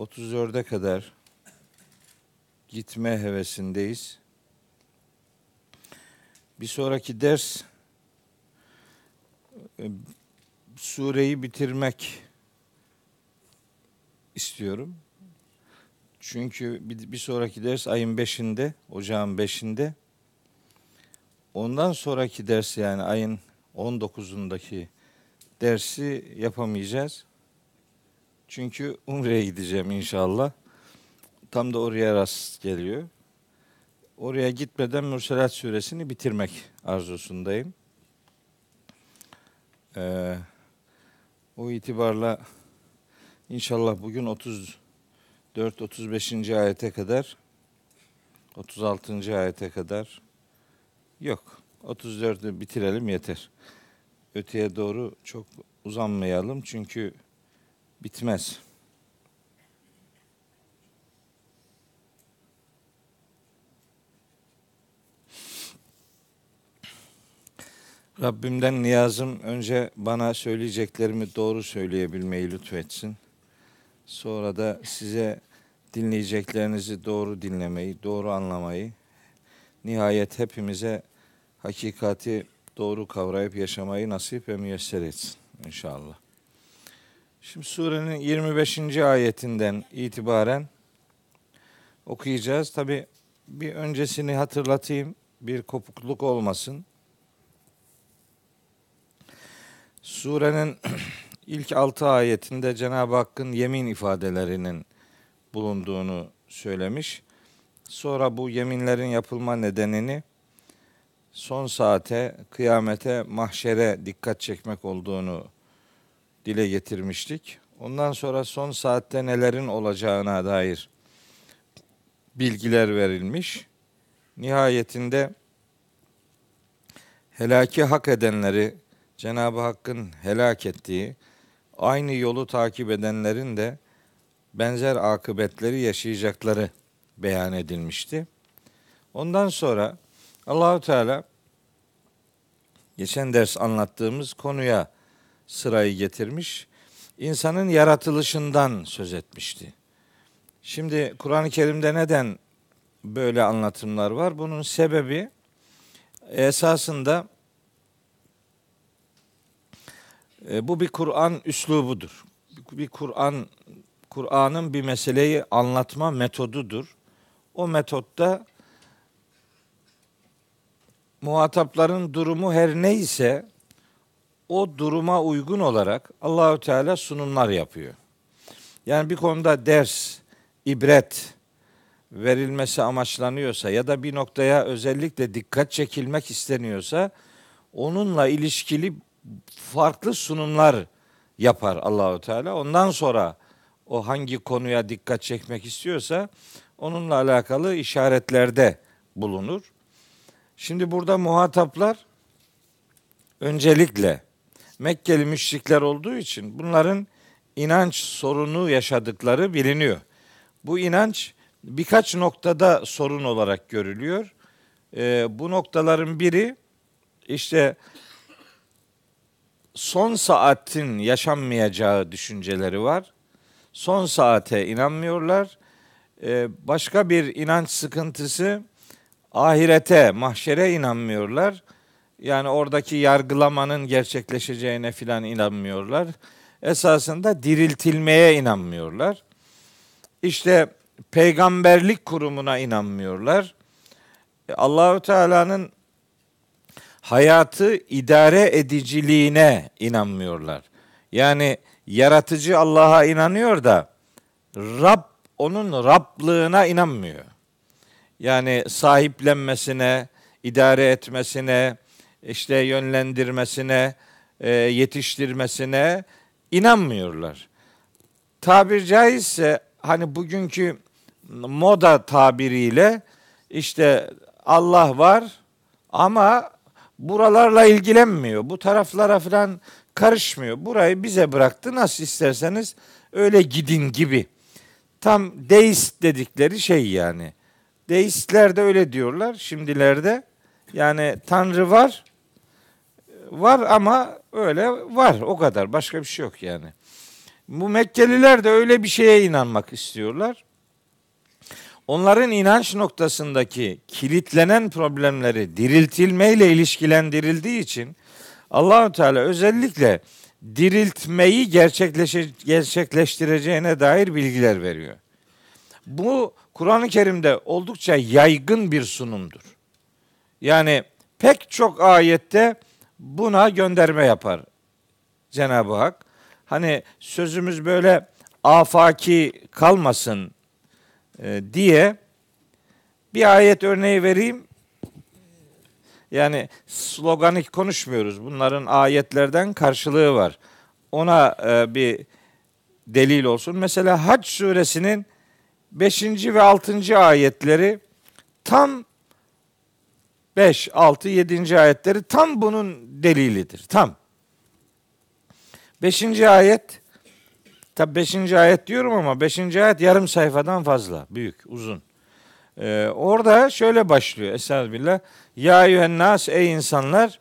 34'e kadar gitme hevesindeyiz. Bir sonraki ders e, sureyi bitirmek istiyorum. Çünkü bir, sonraki ders ayın 5'inde, ocağın 5'inde. Ondan sonraki ders yani ayın 19'undaki dersi yapamayacağız. Çünkü Umre'ye gideceğim inşallah. Tam da oraya rast geliyor. Oraya gitmeden Mürselat suresini bitirmek arzusundayım. Ee, o itibarla inşallah bugün 34-35. ayete kadar 36. ayete kadar yok 34'ü bitirelim yeter. Öteye doğru çok uzanmayalım çünkü bitmez. Rabbimden niyazım önce bana söyleyeceklerimi doğru söyleyebilmeyi lütfetsin. Sonra da size dinleyeceklerinizi doğru dinlemeyi, doğru anlamayı, nihayet hepimize hakikati doğru kavrayıp yaşamayı nasip ve müyesser etsin inşallah. Şimdi surenin 25. ayetinden itibaren okuyacağız. Tabi bir öncesini hatırlatayım. Bir kopukluk olmasın. Surenin ilk altı ayetinde Cenab-ı Hakk'ın yemin ifadelerinin bulunduğunu söylemiş. Sonra bu yeminlerin yapılma nedenini son saate, kıyamete, mahşere dikkat çekmek olduğunu dile getirmiştik. Ondan sonra son saatte nelerin olacağına dair bilgiler verilmiş. Nihayetinde helaki hak edenleri Cenab-ı Hakk'ın helak ettiği, aynı yolu takip edenlerin de benzer akıbetleri yaşayacakları beyan edilmişti. Ondan sonra Allahu Teala geçen ders anlattığımız konuya sırayı getirmiş. İnsanın yaratılışından söz etmişti. Şimdi Kur'an-ı Kerim'de neden böyle anlatımlar var? Bunun sebebi esasında e, bu bir Kur'an üslubudur. Bir Kur'an Kur'an'ın bir meseleyi anlatma metodudur. O metotta muhatapların durumu her neyse o duruma uygun olarak Allahü Teala sunumlar yapıyor. Yani bir konuda ders, ibret verilmesi amaçlanıyorsa ya da bir noktaya özellikle dikkat çekilmek isteniyorsa onunla ilişkili farklı sunumlar yapar Allahü Teala. Ondan sonra o hangi konuya dikkat çekmek istiyorsa onunla alakalı işaretlerde bulunur. Şimdi burada muhataplar öncelikle Mekkeli müşrikler olduğu için bunların inanç sorunu yaşadıkları biliniyor. Bu inanç birkaç noktada sorun olarak görülüyor. E, bu noktaların biri işte son saatin yaşanmayacağı düşünceleri var. Son saate inanmıyorlar. E, başka bir inanç sıkıntısı ahirete, mahşere inanmıyorlar. Yani oradaki yargılamanın gerçekleşeceğine filan inanmıyorlar. Esasında diriltilmeye inanmıyorlar. İşte peygamberlik kurumuna inanmıyorlar. Allahü Teala'nın hayatı idare ediciliğine inanmıyorlar. Yani yaratıcı Allah'a inanıyor da Rab onun Rablığına inanmıyor. Yani sahiplenmesine, idare etmesine, işte yönlendirmesine, e, yetiştirmesine inanmıyorlar. Tabir caizse hani bugünkü moda tabiriyle işte Allah var ama buralarla ilgilenmiyor. Bu taraflara falan karışmıyor. Burayı bize bıraktı. Nasıl isterseniz öyle gidin gibi. Tam deist dedikleri şey yani. Deistler de öyle diyorlar şimdilerde. Yani Tanrı var var ama öyle var o kadar başka bir şey yok yani. Bu Mekkeliler de öyle bir şeye inanmak istiyorlar. Onların inanç noktasındaki kilitlenen problemleri diriltilmeyle ilişkilendirildiği için Allahü Teala özellikle diriltmeyi gerçekleştireceğine dair bilgiler veriyor. Bu Kur'an-ı Kerim'de oldukça yaygın bir sunumdur. Yani pek çok ayette buna gönderme yapar Cenab-ı Hak. Hani sözümüz böyle afaki kalmasın e, diye bir ayet örneği vereyim. Yani sloganik konuşmuyoruz. Bunların ayetlerden karşılığı var. Ona e, bir delil olsun. Mesela Hac suresinin 5. ve 6. ayetleri tam 5, 6, 7. ayetleri tam bunun delilidir. Tam. 5. ayet tabi 5. ayet diyorum ama 5. ayet yarım sayfadan fazla. Büyük, uzun. Ee, orada şöyle başlıyor. Estağfirullah. Ya eyyühennas ey insanlar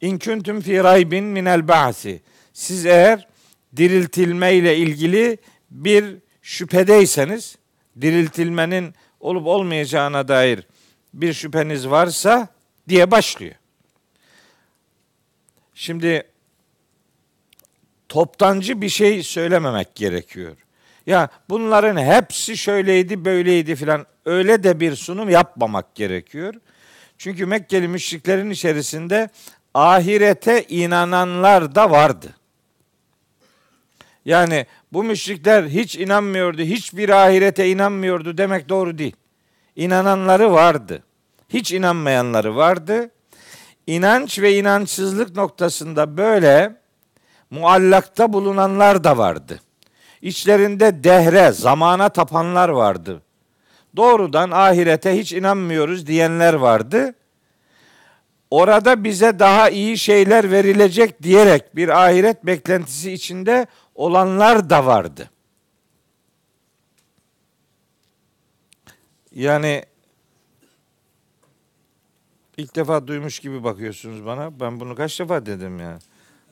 in kuntum fi raybin minel ba'si. Siz eğer diriltilme ile ilgili bir şüphedeyseniz diriltilmenin olup olmayacağına dair bir şüpheniz varsa diye başlıyor. Şimdi toptancı bir şey söylememek gerekiyor. Ya bunların hepsi şöyleydi, böyleydi filan öyle de bir sunum yapmamak gerekiyor. Çünkü Mekkeli müşriklerin içerisinde ahirete inananlar da vardı. Yani bu müşrikler hiç inanmıyordu, hiçbir ahirete inanmıyordu demek doğru değil. İnananları vardı. Hiç inanmayanları vardı. İnanç ve inançsızlık noktasında böyle muallakta bulunanlar da vardı. İçlerinde dehre, zamana tapanlar vardı. Doğrudan ahirete hiç inanmıyoruz diyenler vardı. Orada bize daha iyi şeyler verilecek diyerek bir ahiret beklentisi içinde olanlar da vardı. Yani ilk defa duymuş gibi bakıyorsunuz bana. Ben bunu kaç defa dedim ya.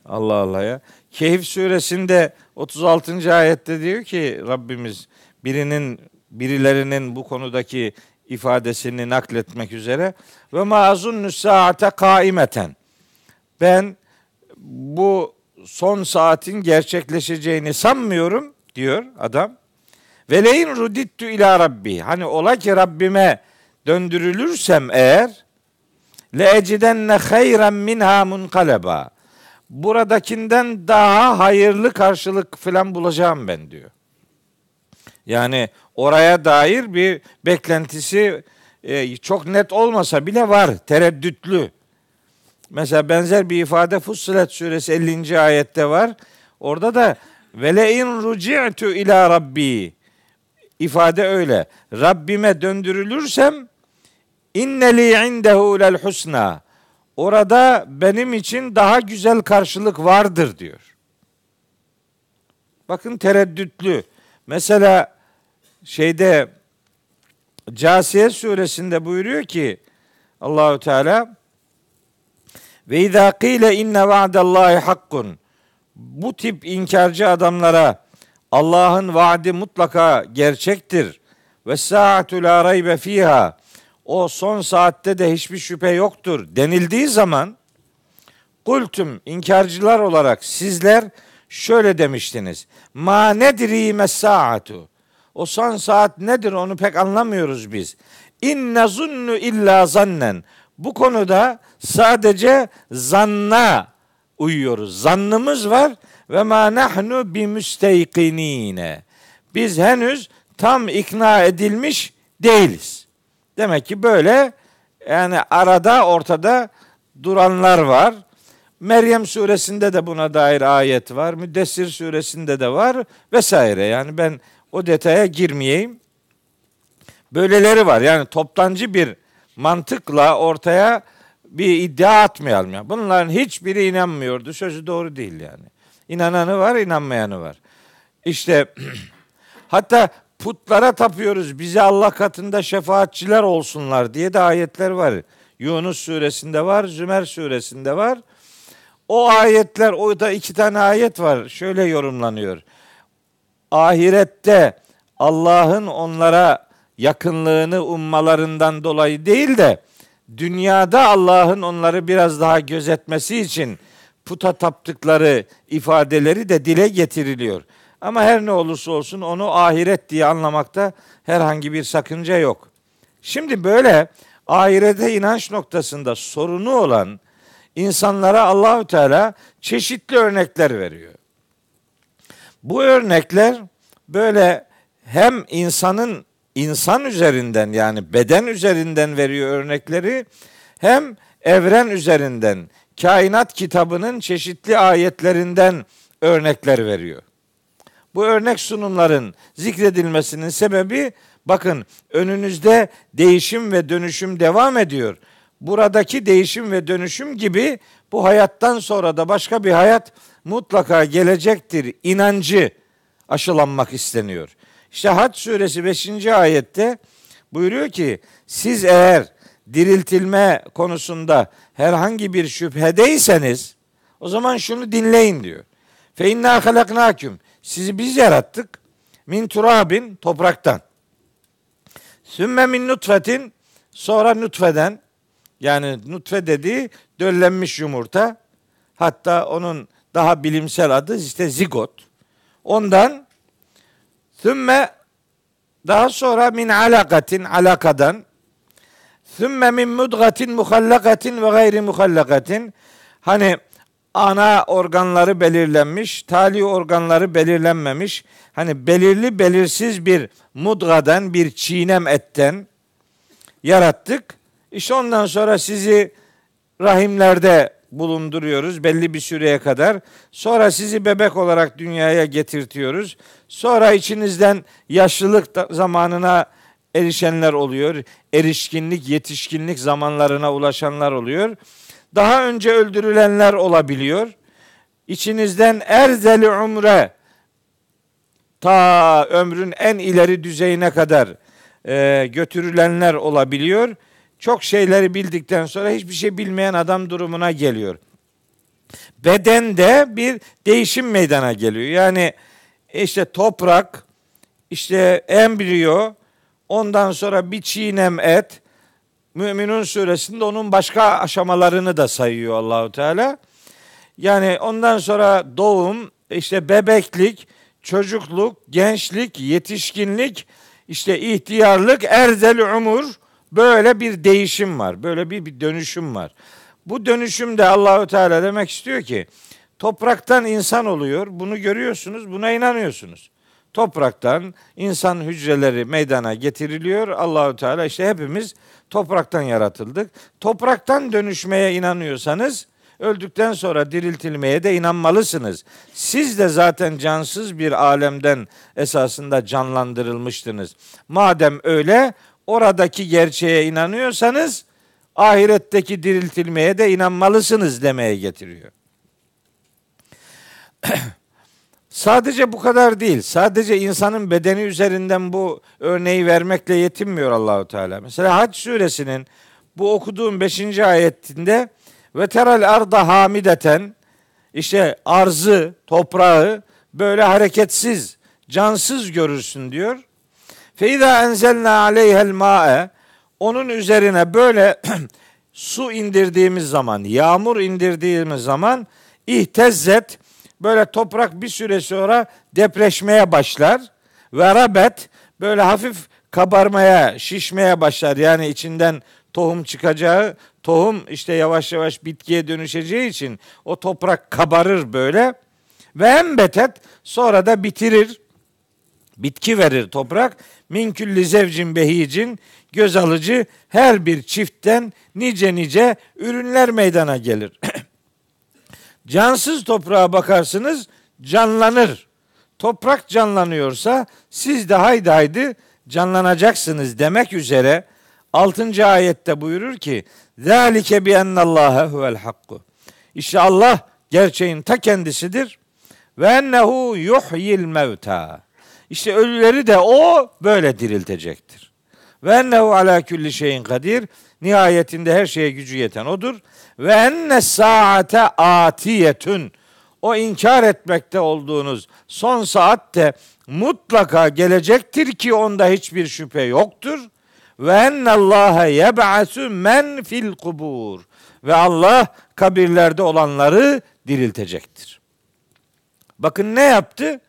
Allah Allah ya. Keyif suresinde 36. ayette diyor ki Rabbimiz birinin birilerinin bu konudaki ifadesini nakletmek üzere ve mazun saate kaimeten. Ben bu son saatin gerçekleşeceğini sanmıyorum diyor adam. Veleyin rudittu ila rabbi. Hani ola ki Rabbime döndürülürsem eğer le ecidenne hayren minha munkaleba. Buradakinden daha hayırlı karşılık falan bulacağım ben diyor. Yani oraya dair bir beklentisi e, çok net olmasa bile var, tereddütlü. Mesela benzer bir ifade Fussilet suresi 50. ayette var. Orada da ve in ruci'tu ila rabbi ifade öyle. Rabbime döndürülürsem inneli indehu lel husna. Orada benim için daha güzel karşılık vardır diyor. Bakın tereddütlü. Mesela şeyde Casiye suresinde buyuruyor ki Allahü Teala ve izâ kîle inne va'dallahi hakkun. Bu tip inkarcı adamlara Allah'ın vaadi mutlaka gerçektir. Ve saatu la raybe fiha. O son saatte de hiçbir şüphe yoktur denildiği zaman kultum inkarcılar olarak sizler şöyle demiştiniz. Ma nedri saatu. O son saat nedir onu pek anlamıyoruz biz. İnne zunnu illa zannen. Bu konuda sadece zanna uyuyoruz. Zannımız var ve ma nahnu bi müsteykinine. Biz henüz tam ikna edilmiş değiliz. Demek ki böyle yani arada ortada duranlar var. Meryem suresinde de buna dair ayet var. Müddessir suresinde de var vesaire. Yani ben o detaya girmeyeyim. Böyleleri var. Yani toptancı bir mantıkla ortaya bir iddia atmayalım. Yani. Bunların hiçbiri inanmıyordu. Sözü doğru değil yani. İnananı var, inanmayanı var. İşte hatta putlara tapıyoruz. Bize Allah katında şefaatçiler olsunlar diye de ayetler var. Yunus suresinde var, Zümer suresinde var. O ayetler, o da iki tane ayet var. Şöyle yorumlanıyor. ahirette Allah'ın onlara yakınlığını ummalarından dolayı değil de dünyada Allah'ın onları biraz daha gözetmesi için puta taptıkları ifadeleri de dile getiriliyor. Ama her ne olursa olsun onu ahiret diye anlamakta herhangi bir sakınca yok. Şimdi böyle ahirete inanç noktasında sorunu olan insanlara Allahü Teala çeşitli örnekler veriyor. Bu örnekler böyle hem insanın insan üzerinden yani beden üzerinden veriyor örnekleri hem evren üzerinden kainat kitabının çeşitli ayetlerinden örnekler veriyor. Bu örnek sunumların zikredilmesinin sebebi bakın önünüzde değişim ve dönüşüm devam ediyor. Buradaki değişim ve dönüşüm gibi bu hayattan sonra da başka bir hayat mutlaka gelecektir inancı aşılanmak isteniyor. İşte Hac suresi 5. ayette buyuruyor ki siz eğer diriltilme konusunda herhangi bir şüphedeyseniz o zaman şunu dinleyin diyor. Fe inna halaknakum. Sizi biz yarattık. Min turabin topraktan. Sümme min nutfetin sonra nutfeden yani nutfe dediği döllenmiş yumurta. Hatta onun daha bilimsel adı işte zigot. Ondan sümme daha sonra min alakatin alakadan sümme min mudgatin muhallakatin ve gayri muhallakatin hani ana organları belirlenmiş, tali organları belirlenmemiş. Hani belirli belirsiz bir mudgadan, bir çiğnem etten yarattık. İşte ondan sonra sizi rahimlerde bulunduruyoruz belli bir süreye kadar. Sonra sizi bebek olarak dünyaya getirtiyoruz. Sonra içinizden yaşlılık zamanına erişenler oluyor. Erişkinlik, yetişkinlik zamanlarına ulaşanlar oluyor. Daha önce öldürülenler olabiliyor. İçinizden erzeli umre ta ömrün en ileri düzeyine kadar e, götürülenler olabiliyor. Çok şeyleri bildikten sonra hiçbir şey bilmeyen adam durumuna geliyor. Bedende bir değişim meydana geliyor. Yani işte toprak, işte embriyo, ondan sonra bir çiğnem et, Müminun suresinde onun başka aşamalarını da sayıyor Allahu Teala. Yani ondan sonra doğum, işte bebeklik, çocukluk, gençlik, yetişkinlik, işte ihtiyarlık, erzel umur böyle bir değişim var. Böyle bir, bir dönüşüm var. Bu dönüşümde Allahu Teala demek istiyor ki topraktan insan oluyor. Bunu görüyorsunuz, buna inanıyorsunuz. Topraktan insan hücreleri meydana getiriliyor. Allahu Teala işte hepimiz topraktan yaratıldık. Topraktan dönüşmeye inanıyorsanız öldükten sonra diriltilmeye de inanmalısınız. Siz de zaten cansız bir alemden esasında canlandırılmıştınız. Madem öyle oradaki gerçeğe inanıyorsanız ahiretteki diriltilmeye de inanmalısınız demeye getiriyor. Sadece bu kadar değil. Sadece insanın bedeni üzerinden bu örneği vermekle yetinmiyor Allahu Teala. Mesela Hac suresinin bu okuduğum 5. ayetinde ve teral arda hamideten işte arzı, toprağı böyle hareketsiz, cansız görürsün diyor. Feiza enzelna aleyhel ma'e onun üzerine böyle su indirdiğimiz zaman, yağmur indirdiğimiz zaman ihtezzet böyle toprak bir süre sonra depreşmeye başlar. Ve rabet böyle hafif kabarmaya, şişmeye başlar. Yani içinden tohum çıkacağı, tohum işte yavaş yavaş bitkiye dönüşeceği için o toprak kabarır böyle. Ve hem betet sonra da bitirir. Bitki verir toprak. Min külli zevcin behicin göz alıcı her bir çiftten nice nice ürünler meydana gelir. Cansız toprağa bakarsınız canlanır. Toprak canlanıyorsa siz de haydi haydi canlanacaksınız demek üzere 6. ayette buyurur ki Zalike bi ennallâhe huvel hakku. İşte Allah gerçeğin ta kendisidir. Ve ennehu yuhyil mevta. İşte ölüleri de o böyle diriltecektir. Ve ennehu ala külli şeyin kadir. Nihayetinde her şeye gücü yeten odur. Ve enne saate atiyetün. o inkar etmekte olduğunuz son saatte mutlaka gelecektir ki onda hiçbir şüphe yoktur. Ve ennallâhe yeb'asü men fil kubur. Ve Allah kabirlerde olanları diriltecektir. Bakın ne yaptı?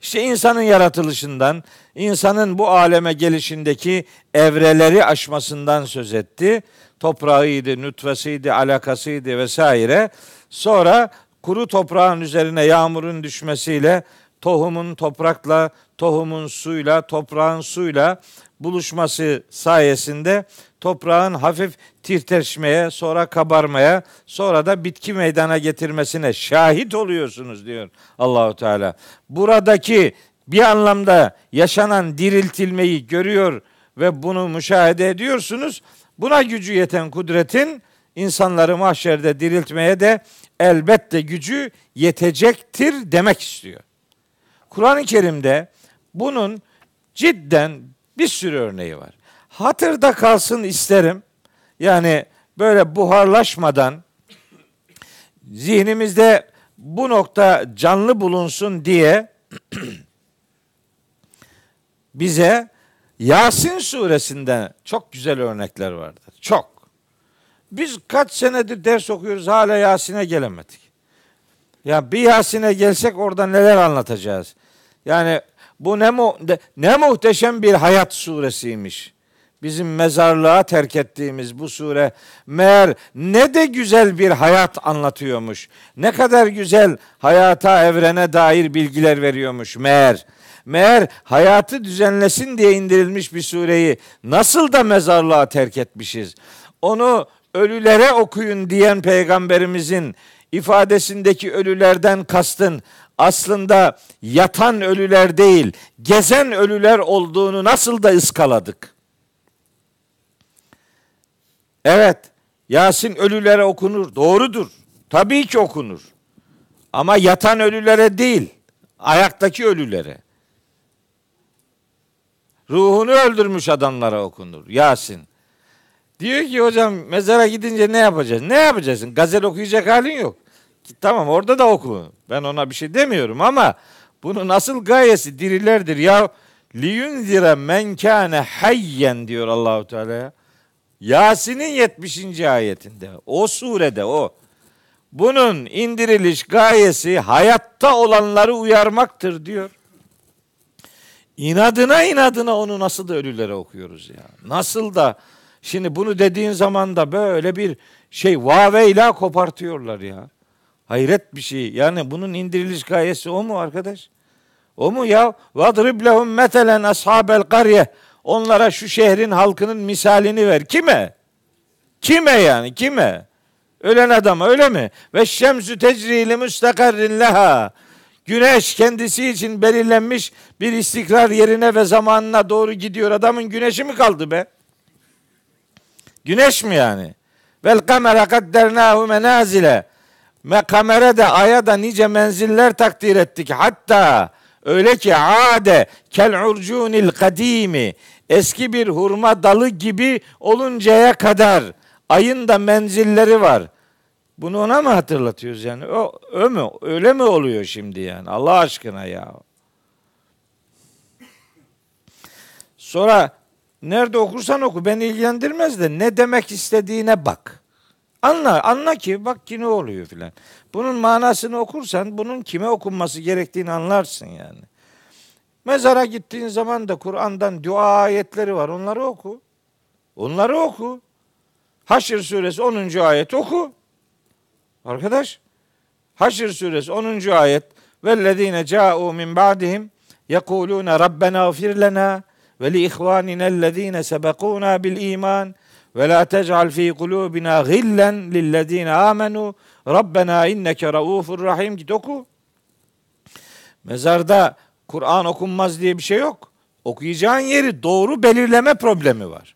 İşte insanın yaratılışından, insanın bu aleme gelişindeki evreleri aşmasından söz etti. Toprağıydı, nütvesiydi, alakasıydı vesaire. Sonra kuru toprağın üzerine yağmurun düşmesiyle tohumun toprakla, tohumun suyla, toprağın suyla buluşması sayesinde toprağın hafif tirteşmeye, sonra kabarmaya, sonra da bitki meydana getirmesine şahit oluyorsunuz diyor Allahu Teala. Buradaki bir anlamda yaşanan diriltilmeyi görüyor ve bunu müşahede ediyorsunuz. Buna gücü yeten kudretin insanları mahşerde diriltmeye de elbette gücü yetecektir demek istiyor. Kur'an-ı Kerim'de bunun cidden bir sürü örneği var. Hatırda kalsın isterim. Yani böyle buharlaşmadan zihnimizde bu nokta canlı bulunsun diye bize Yasin suresinde çok güzel örnekler vardır. Çok. Biz kaç senedir ders okuyoruz hala Yasin'e gelemedik. Ya bir Yasin'e gelsek orada neler anlatacağız? Yani bu ne mu ne muhteşem bir hayat suresiymiş. Bizim mezarlığa terk ettiğimiz bu sure meğer ne de güzel bir hayat anlatıyormuş. Ne kadar güzel hayata, evrene dair bilgiler veriyormuş meğer. Meğer hayatı düzenlesin diye indirilmiş bir sureyi nasıl da mezarlığa terk etmişiz. Onu ölülere okuyun diyen peygamberimizin ifadesindeki ölülerden kastın aslında yatan ölüler değil, gezen ölüler olduğunu nasıl da ıskaladık. Evet, Yasin ölülere okunur, doğrudur. Tabii ki okunur. Ama yatan ölülere değil, ayaktaki ölülere. Ruhunu öldürmüş adamlara okunur. Yasin. Diyor ki hocam mezara gidince ne yapacağız? Ne yapacaksın? Gazel okuyacak halin yok. Tamam orada da oku. Ben ona bir şey demiyorum ama bunun asıl gayesi dirilerdir. Ya liyunzire men kâne hayyen diyor Allahu Teala ya. Yasin'in 70. ayetinde. O surede o. Bunun indiriliş gayesi hayatta olanları uyarmaktır diyor. İnadına inadına onu nasıl da ölülere okuyoruz ya. Nasıl da şimdi bunu dediğin zaman da böyle bir şey vaveyla kopartıyorlar ya. Hayret bir şey. Yani bunun indiriliş gayesi o mu arkadaş? O mu ya? Vadrib lehum metelen ashabel karye. Onlara şu şehrin halkının misalini ver. Kime? Kime yani? Kime? Ölen adam öyle mi? Ve şemsü tecrili müstakarrin leha. Güneş kendisi için belirlenmiş bir istikrar yerine ve zamanına doğru gidiyor. Adamın güneşi mi kaldı be? Güneş mi yani? Vel kamera kaddernahu menazile. Ve kamera da aya da nice menziller takdir ettik. Hatta öyle ki ade kel urcunil kadimi eski bir hurma dalı gibi oluncaya kadar ayın da menzilleri var. Bunu ona mı hatırlatıyoruz yani? O, o mu? Öyle mi oluyor şimdi yani? Allah aşkına ya. Sonra nerede okursan oku beni ilgilendirmez de ne demek istediğine bak. Anla, anla ki bak ki ne oluyor filan. Bunun manasını okursan bunun kime okunması gerektiğini anlarsın yani. Mezara gittiğin zaman da Kur'an'dan dua ayetleri var. Onları oku. Onları oku. Haşr suresi 10. ayet oku. Arkadaş Haşr suresi 10. ayet vellezine ca'u min ba'dihim yekuluna rabbena gfir lena ve li ihvanina sebekuna bil iman ve la tec'al fi kulubina gillen lillezine amenu Rabbena inneke raufur rahim git oku. Mezarda Kur'an okunmaz diye bir şey yok. Okuyacağın yeri doğru belirleme problemi var.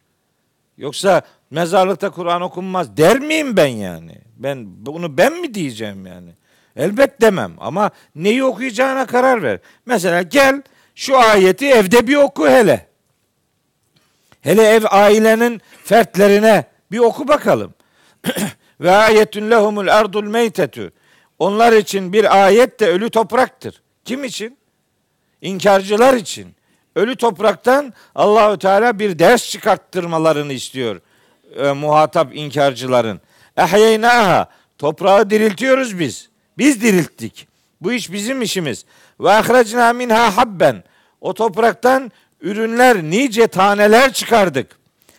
Yoksa mezarlıkta Kur'an okunmaz der miyim ben yani? Ben bunu ben mi diyeceğim yani? Elbet demem ama neyi okuyacağına karar ver. Mesela gel şu ayeti evde bir oku hele. Hele ev ailenin fertlerine bir oku bakalım. Ve ayetün lehumul ardul meytetü. Onlar için bir ayet de ölü topraktır. Kim için? İnkarcılar için. Ölü topraktan Allahü Teala bir ders çıkarttırmalarını istiyor. E, muhatap inkarcıların. Ehyeynaha toprağı diriltiyoruz biz. Biz dirilttik. Bu iş bizim işimiz. Ve ahrecna minha habben. O topraktan ürünler nice taneler çıkardık.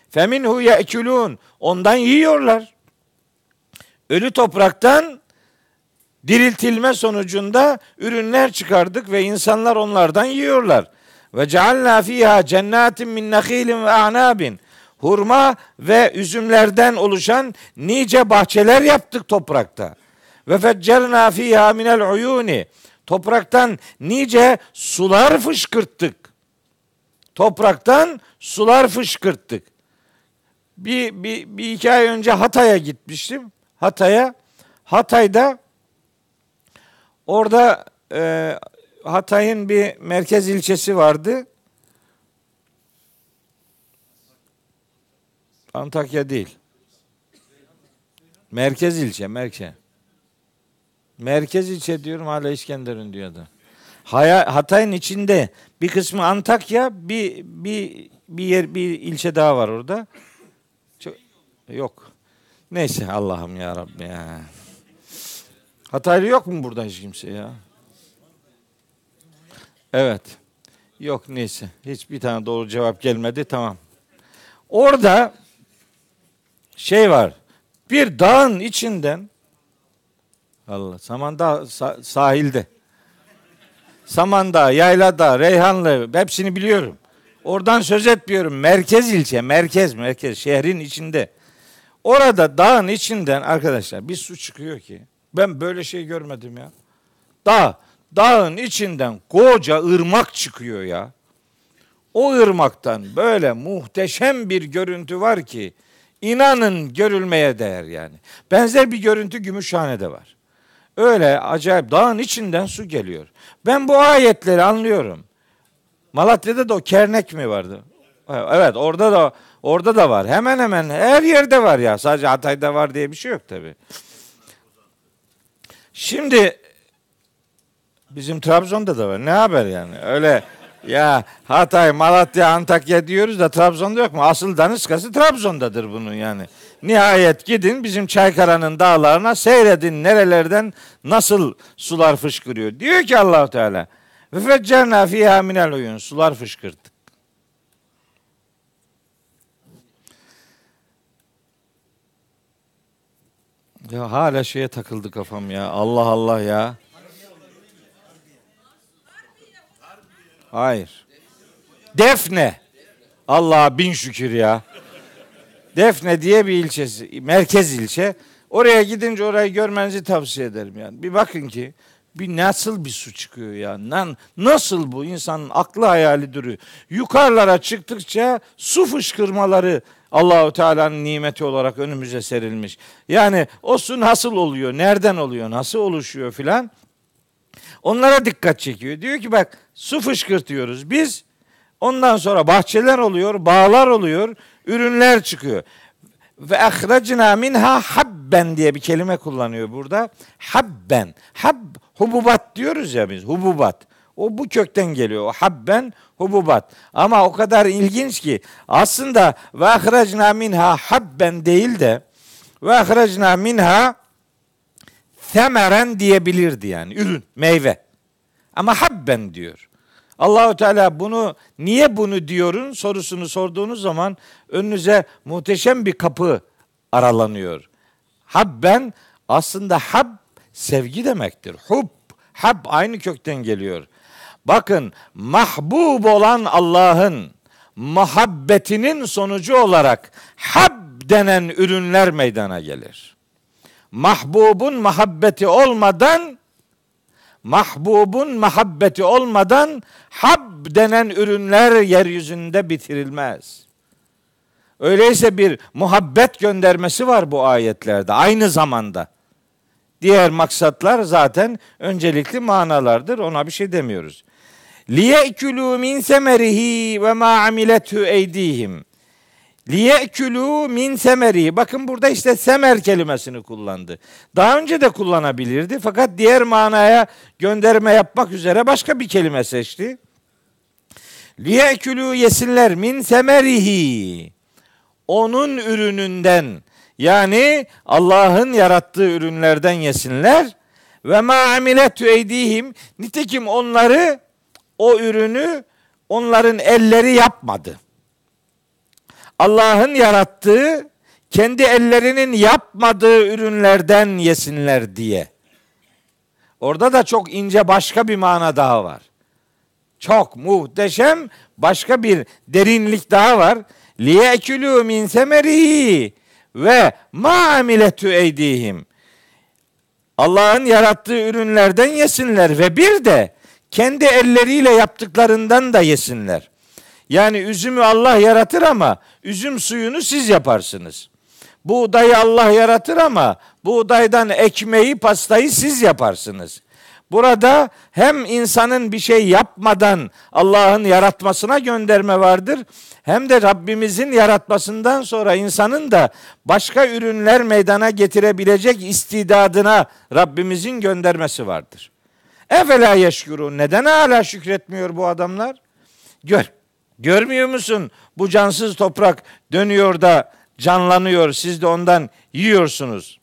Feminhu ye'kulun. Ondan yiyorlar. Ölü topraktan diriltilme sonucunda ürünler çıkardık ve insanlar onlardan yiyorlar. Ve cealna fiha cennetin min nakhilin ve a'nabin. Hurma ve üzümlerden oluşan nice bahçeler yaptık toprakta. Ve feccerna fiha minel uyuni. Topraktan nice sular fışkırttık. Topraktan sular fışkırttık. Bir, bir, bir iki ay önce Hatay'a gitmiştim. Hatay'a. Hatay'da orada e, Hatay'ın bir merkez ilçesi vardı. Antakya değil. Merkez ilçe, merkez. Merkez ilçe diyorum hala İskenderun diyordu. Hatay'ın içinde bir kısmı Antakya, bir bir bir yer bir ilçe daha var orada. Çok, yok. Neyse Allah'ım ya Rabbi ya. Hataylı yok mu burada hiç kimse ya? Evet. Yok neyse. Hiçbir tane doğru cevap gelmedi. Tamam. Orada şey var. Bir dağın içinden Allah Samandağ sahilde. Samandağ, Yaylada, Reyhanlı hepsini biliyorum. Oradan söz etmiyorum. Merkez ilçe, merkez, merkez şehrin içinde. Orada dağın içinden arkadaşlar bir su çıkıyor ki ben böyle şey görmedim ya. Dağ, dağın içinden koca ırmak çıkıyor ya. O ırmaktan böyle muhteşem bir görüntü var ki inanın görülmeye değer yani. Benzer bir görüntü Gümüşhane'de var. Öyle acayip dağın içinden su geliyor. Ben bu ayetleri anlıyorum. Malatya'da da o kernek mi vardı? Evet orada da orada da var. Hemen hemen her yerde var ya. Sadece Hatay'da var diye bir şey yok tabi. Şimdi bizim Trabzon'da da var. Ne haber yani? Öyle ya Hatay, Malatya, Antakya diyoruz da Trabzon'da yok mu? Asıl daniskası Trabzon'dadır bunun yani. Nihayet gidin bizim Çaykara'nın dağlarına seyredin nerelerden nasıl sular fışkırıyor. Diyor ki Allahu Teala ve feccerna fiha minel uyun sular fışkırttık. Ya hala şeye takıldı kafam ya. Allah Allah ya. Hayır. Defne. Allah'a bin şükür ya. Defne diye bir ilçesi, merkez ilçe. Oraya gidince orayı görmenizi tavsiye ederim yani. Bir bakın ki bir nasıl bir su çıkıyor ya. Nasıl bu insanın aklı hayali duruyor. Yukarılara çıktıkça su fışkırmaları Allahu Teala'nın nimeti olarak önümüze serilmiş. Yani o su nasıl oluyor? Nereden oluyor? Nasıl oluşuyor filan? Onlara dikkat çekiyor. Diyor ki bak su fışkırtıyoruz. Biz ondan sonra bahçeler oluyor, bağlar oluyor, ürünler çıkıyor. Ve ahrecna minha habben diye bir kelime kullanıyor burada. Habben. Hab hububat diyoruz ya biz. Hububat. O bu kökten geliyor. O habben hububat. Ama o kadar ilginç ki aslında ve ahrecna minha habben değil de ve ahrecna minha temeren diyebilirdi yani ürün, meyve. Ama habben diyor. Allahu Teala bunu niye bunu diyorun sorusunu sorduğunuz zaman önünüze muhteşem bir kapı aralanıyor. Habben aslında hab sevgi demektir. Hub, hab aynı kökten geliyor. Bakın mahbub olan Allah'ın muhabbetinin sonucu olarak hab denen ürünler meydana gelir. Mahbubun muhabbeti olmadan mahbubun muhabbeti olmadan hab denen ürünler yeryüzünde bitirilmez. Öyleyse bir muhabbet göndermesi var bu ayetlerde aynı zamanda. Diğer maksatlar zaten öncelikli manalardır. Ona bir şey demiyoruz. Liyekulû min semerihi ve ma amilethu eydihim. Liyekülü min semeri. Bakın burada işte semer kelimesini kullandı. Daha önce de kullanabilirdi fakat diğer manaya gönderme yapmak üzere başka bir kelime seçti. Liyekülü yesinler min semerihi. Onun ürününden yani Allah'ın yarattığı ürünlerden yesinler. Ve ma amiletü eydihim. Nitekim onları o ürünü onların elleri yapmadı. Allah'ın yarattığı kendi ellerinin yapmadığı ürünlerden yesinler diye. Orada da çok ince başka bir mana daha var. Çok muhteşem başka bir derinlik daha var. Liyekülü min semerihi ve ma amiletü eydihim. Allah'ın yarattığı ürünlerden yesinler ve bir de kendi elleriyle yaptıklarından da yesinler. Yani üzümü Allah yaratır ama üzüm suyunu siz yaparsınız. Buğdayı Allah yaratır ama buğdaydan ekmeği, pastayı siz yaparsınız. Burada hem insanın bir şey yapmadan Allah'ın yaratmasına gönderme vardır. Hem de Rabbimizin yaratmasından sonra insanın da başka ürünler meydana getirebilecek istidadına Rabbimizin göndermesi vardır. Efela yeşkurun. Neden hala şükretmiyor bu adamlar? Gör. Görmüyor musun? Bu cansız toprak dönüyor da canlanıyor. Siz de ondan yiyorsunuz.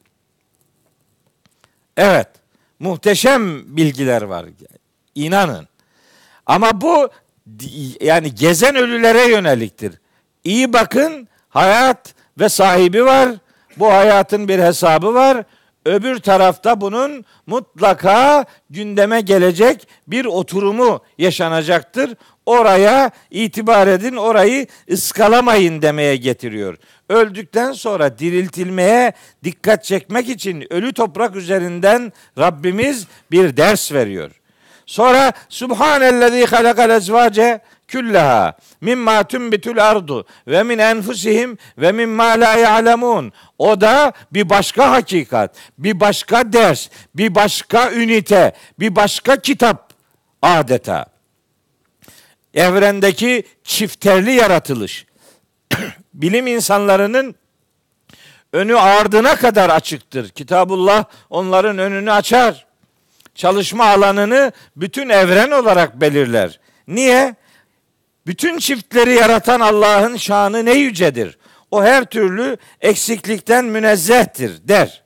Evet. Muhteşem bilgiler var. İnanın. Ama bu yani gezen ölülere yöneliktir. İyi bakın hayat ve sahibi var. Bu hayatın bir hesabı var. Öbür tarafta bunun mutlaka gündeme gelecek bir oturumu yaşanacaktır. Oraya itibar edin, orayı ıskalamayın demeye getiriyor. Öldükten sonra diriltilmeye dikkat çekmek için ölü toprak üzerinden Rabbimiz bir ders veriyor. Sonra Subhanellezî halakal ezvace küllaha mimma tunbitul ardu ve min enfusihim ve mimma la ya'lemun. O da bir başka hakikat, bir başka ders, bir başka ünite, bir başka kitap adeta. Evrendeki çifterli yaratılış. Bilim insanlarının önü ardına kadar açıktır. Kitabullah onların önünü açar. Çalışma alanını bütün evren olarak belirler. Niye? Bütün çiftleri yaratan Allah'ın şanı ne yücedir. O her türlü eksiklikten münezzehtir der.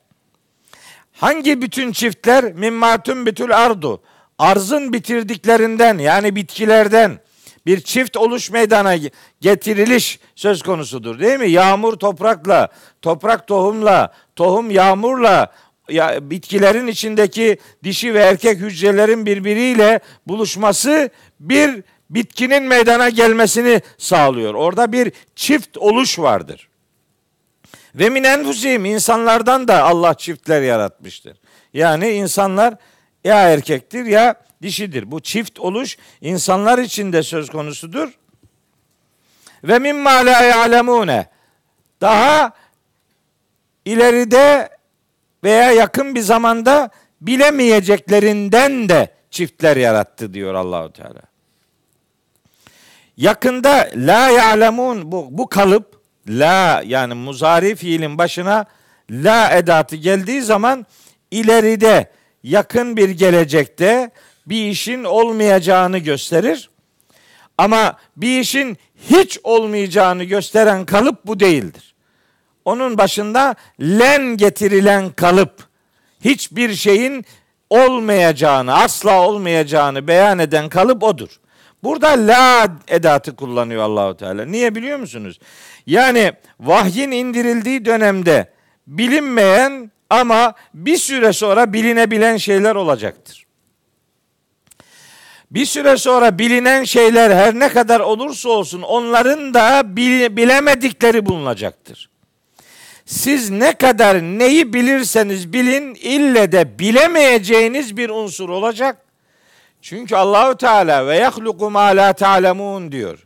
Hangi bütün çiftler mimmatun bütül ardu arzın bitirdiklerinden yani bitkilerden bir çift oluş meydana getiriliş söz konusudur değil mi? Yağmur toprakla, toprak tohumla, tohum yağmurla ya bitkilerin içindeki dişi ve erkek hücrelerin birbiriyle buluşması bir bitkinin meydana gelmesini sağlıyor. Orada bir çift oluş vardır. Ve min enfusihim insanlardan da Allah çiftler yaratmıştır. Yani insanlar ya erkektir ya dişidir. Bu çift oluş insanlar için de söz konusudur. Ve mimma la ya'lemune. Daha ileride veya yakın bir zamanda bilemeyeceklerinden de çiftler yarattı diyor Allahu Teala. Yakında la ya'lemun bu, bu kalıp la yani muzari fiilin başına la edatı geldiği zaman ileride yakın bir gelecekte bir işin olmayacağını gösterir. Ama bir işin hiç olmayacağını gösteren kalıp bu değildir. Onun başında len getirilen kalıp hiçbir şeyin olmayacağını, asla olmayacağını beyan eden kalıp odur. Burada la edatı kullanıyor Allahu Teala. Niye biliyor musunuz? Yani vahyin indirildiği dönemde bilinmeyen ama bir süre sonra bilinebilen şeyler olacaktır. Bir süre sonra bilinen şeyler her ne kadar olursa olsun onların da bilemedikleri bulunacaktır. Siz ne kadar neyi bilirseniz bilin ille de bilemeyeceğiniz bir unsur olacak. Çünkü Allahu Teala ve yahluku ma la ta'lemun diyor.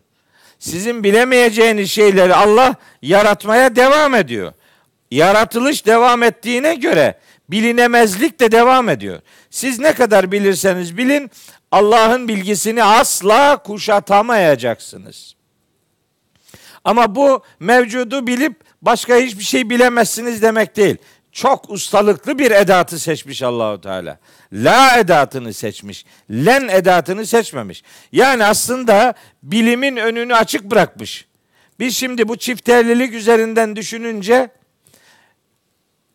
Sizin bilemeyeceğiniz şeyleri Allah yaratmaya devam ediyor. Yaratılış devam ettiğine göre bilinemezlik de devam ediyor. Siz ne kadar bilirseniz bilin Allah'ın bilgisini asla kuşatamayacaksınız. Ama bu mevcudu bilip başka hiçbir şey bilemezsiniz demek değil. Çok ustalıklı bir edatı seçmiş Allahu Teala. La edatını seçmiş. Len edatını seçmemiş. Yani aslında bilimin önünü açık bırakmış. Biz şimdi bu çifterlilik üzerinden düşününce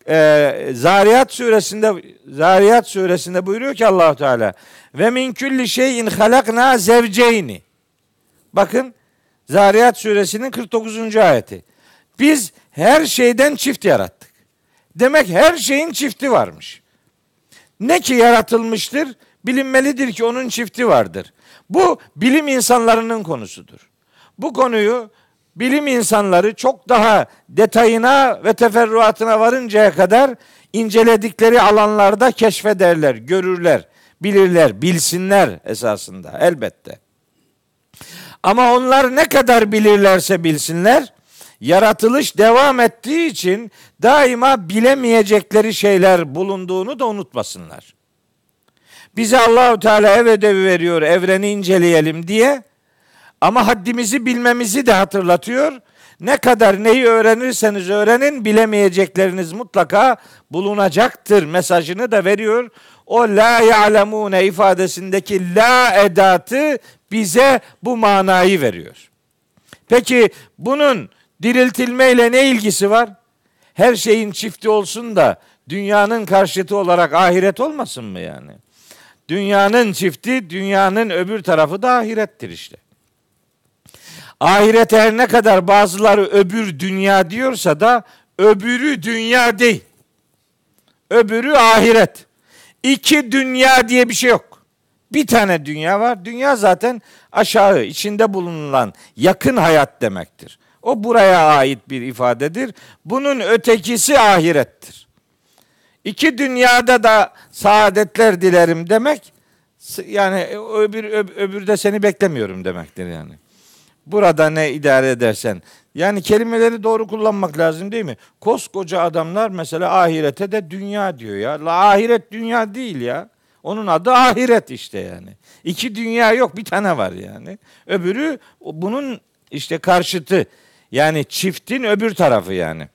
e, Zariyat suresinde Zariyat suresinde buyuruyor ki Allah Teala ve min kulli şeyin halakna zevceyni. Bakın Zariyat suresinin 49. ayeti. Biz her şeyden çift yarattık. Demek her şeyin çifti varmış. Ne ki yaratılmıştır? Bilinmelidir ki onun çifti vardır. Bu bilim insanlarının konusudur. Bu konuyu bilim insanları çok daha detayına ve teferruatına varıncaya kadar inceledikleri alanlarda keşfederler, görürler, bilirler, bilsinler esasında elbette. Ama onlar ne kadar bilirlerse bilsinler, yaratılış devam ettiği için daima bilemeyecekleri şeyler bulunduğunu da unutmasınlar. Bize Allahu Teala ev ödevi veriyor, evreni inceleyelim diye. Ama haddimizi bilmemizi de hatırlatıyor. Ne kadar neyi öğrenirseniz öğrenin bilemeyecekleriniz mutlaka bulunacaktır mesajını da veriyor. O la ya'lemune ifadesindeki la edatı bize bu manayı veriyor. Peki bunun diriltilmeyle ne ilgisi var? Her şeyin çifti olsun da dünyanın karşıtı olarak ahiret olmasın mı yani? Dünyanın çifti, dünyanın öbür tarafı da ahirettir işte. Ahiret her ne kadar bazıları öbür dünya diyorsa da öbürü dünya değil. Öbürü ahiret. İki dünya diye bir şey yok. Bir tane dünya var. Dünya zaten aşağı, içinde bulunan yakın hayat demektir. O buraya ait bir ifadedir. Bunun ötekisi ahirettir. İki dünyada da saadetler dilerim demek yani öbür öbürde seni beklemiyorum demektir yani. Burada ne idare edersen. Yani kelimeleri doğru kullanmak lazım değil mi? Koskoca adamlar mesela ahirete de dünya diyor ya. La ahiret dünya değil ya. Onun adı ahiret işte yani. İki dünya yok bir tane var yani. Öbürü bunun işte karşıtı. Yani çiftin öbür tarafı yani.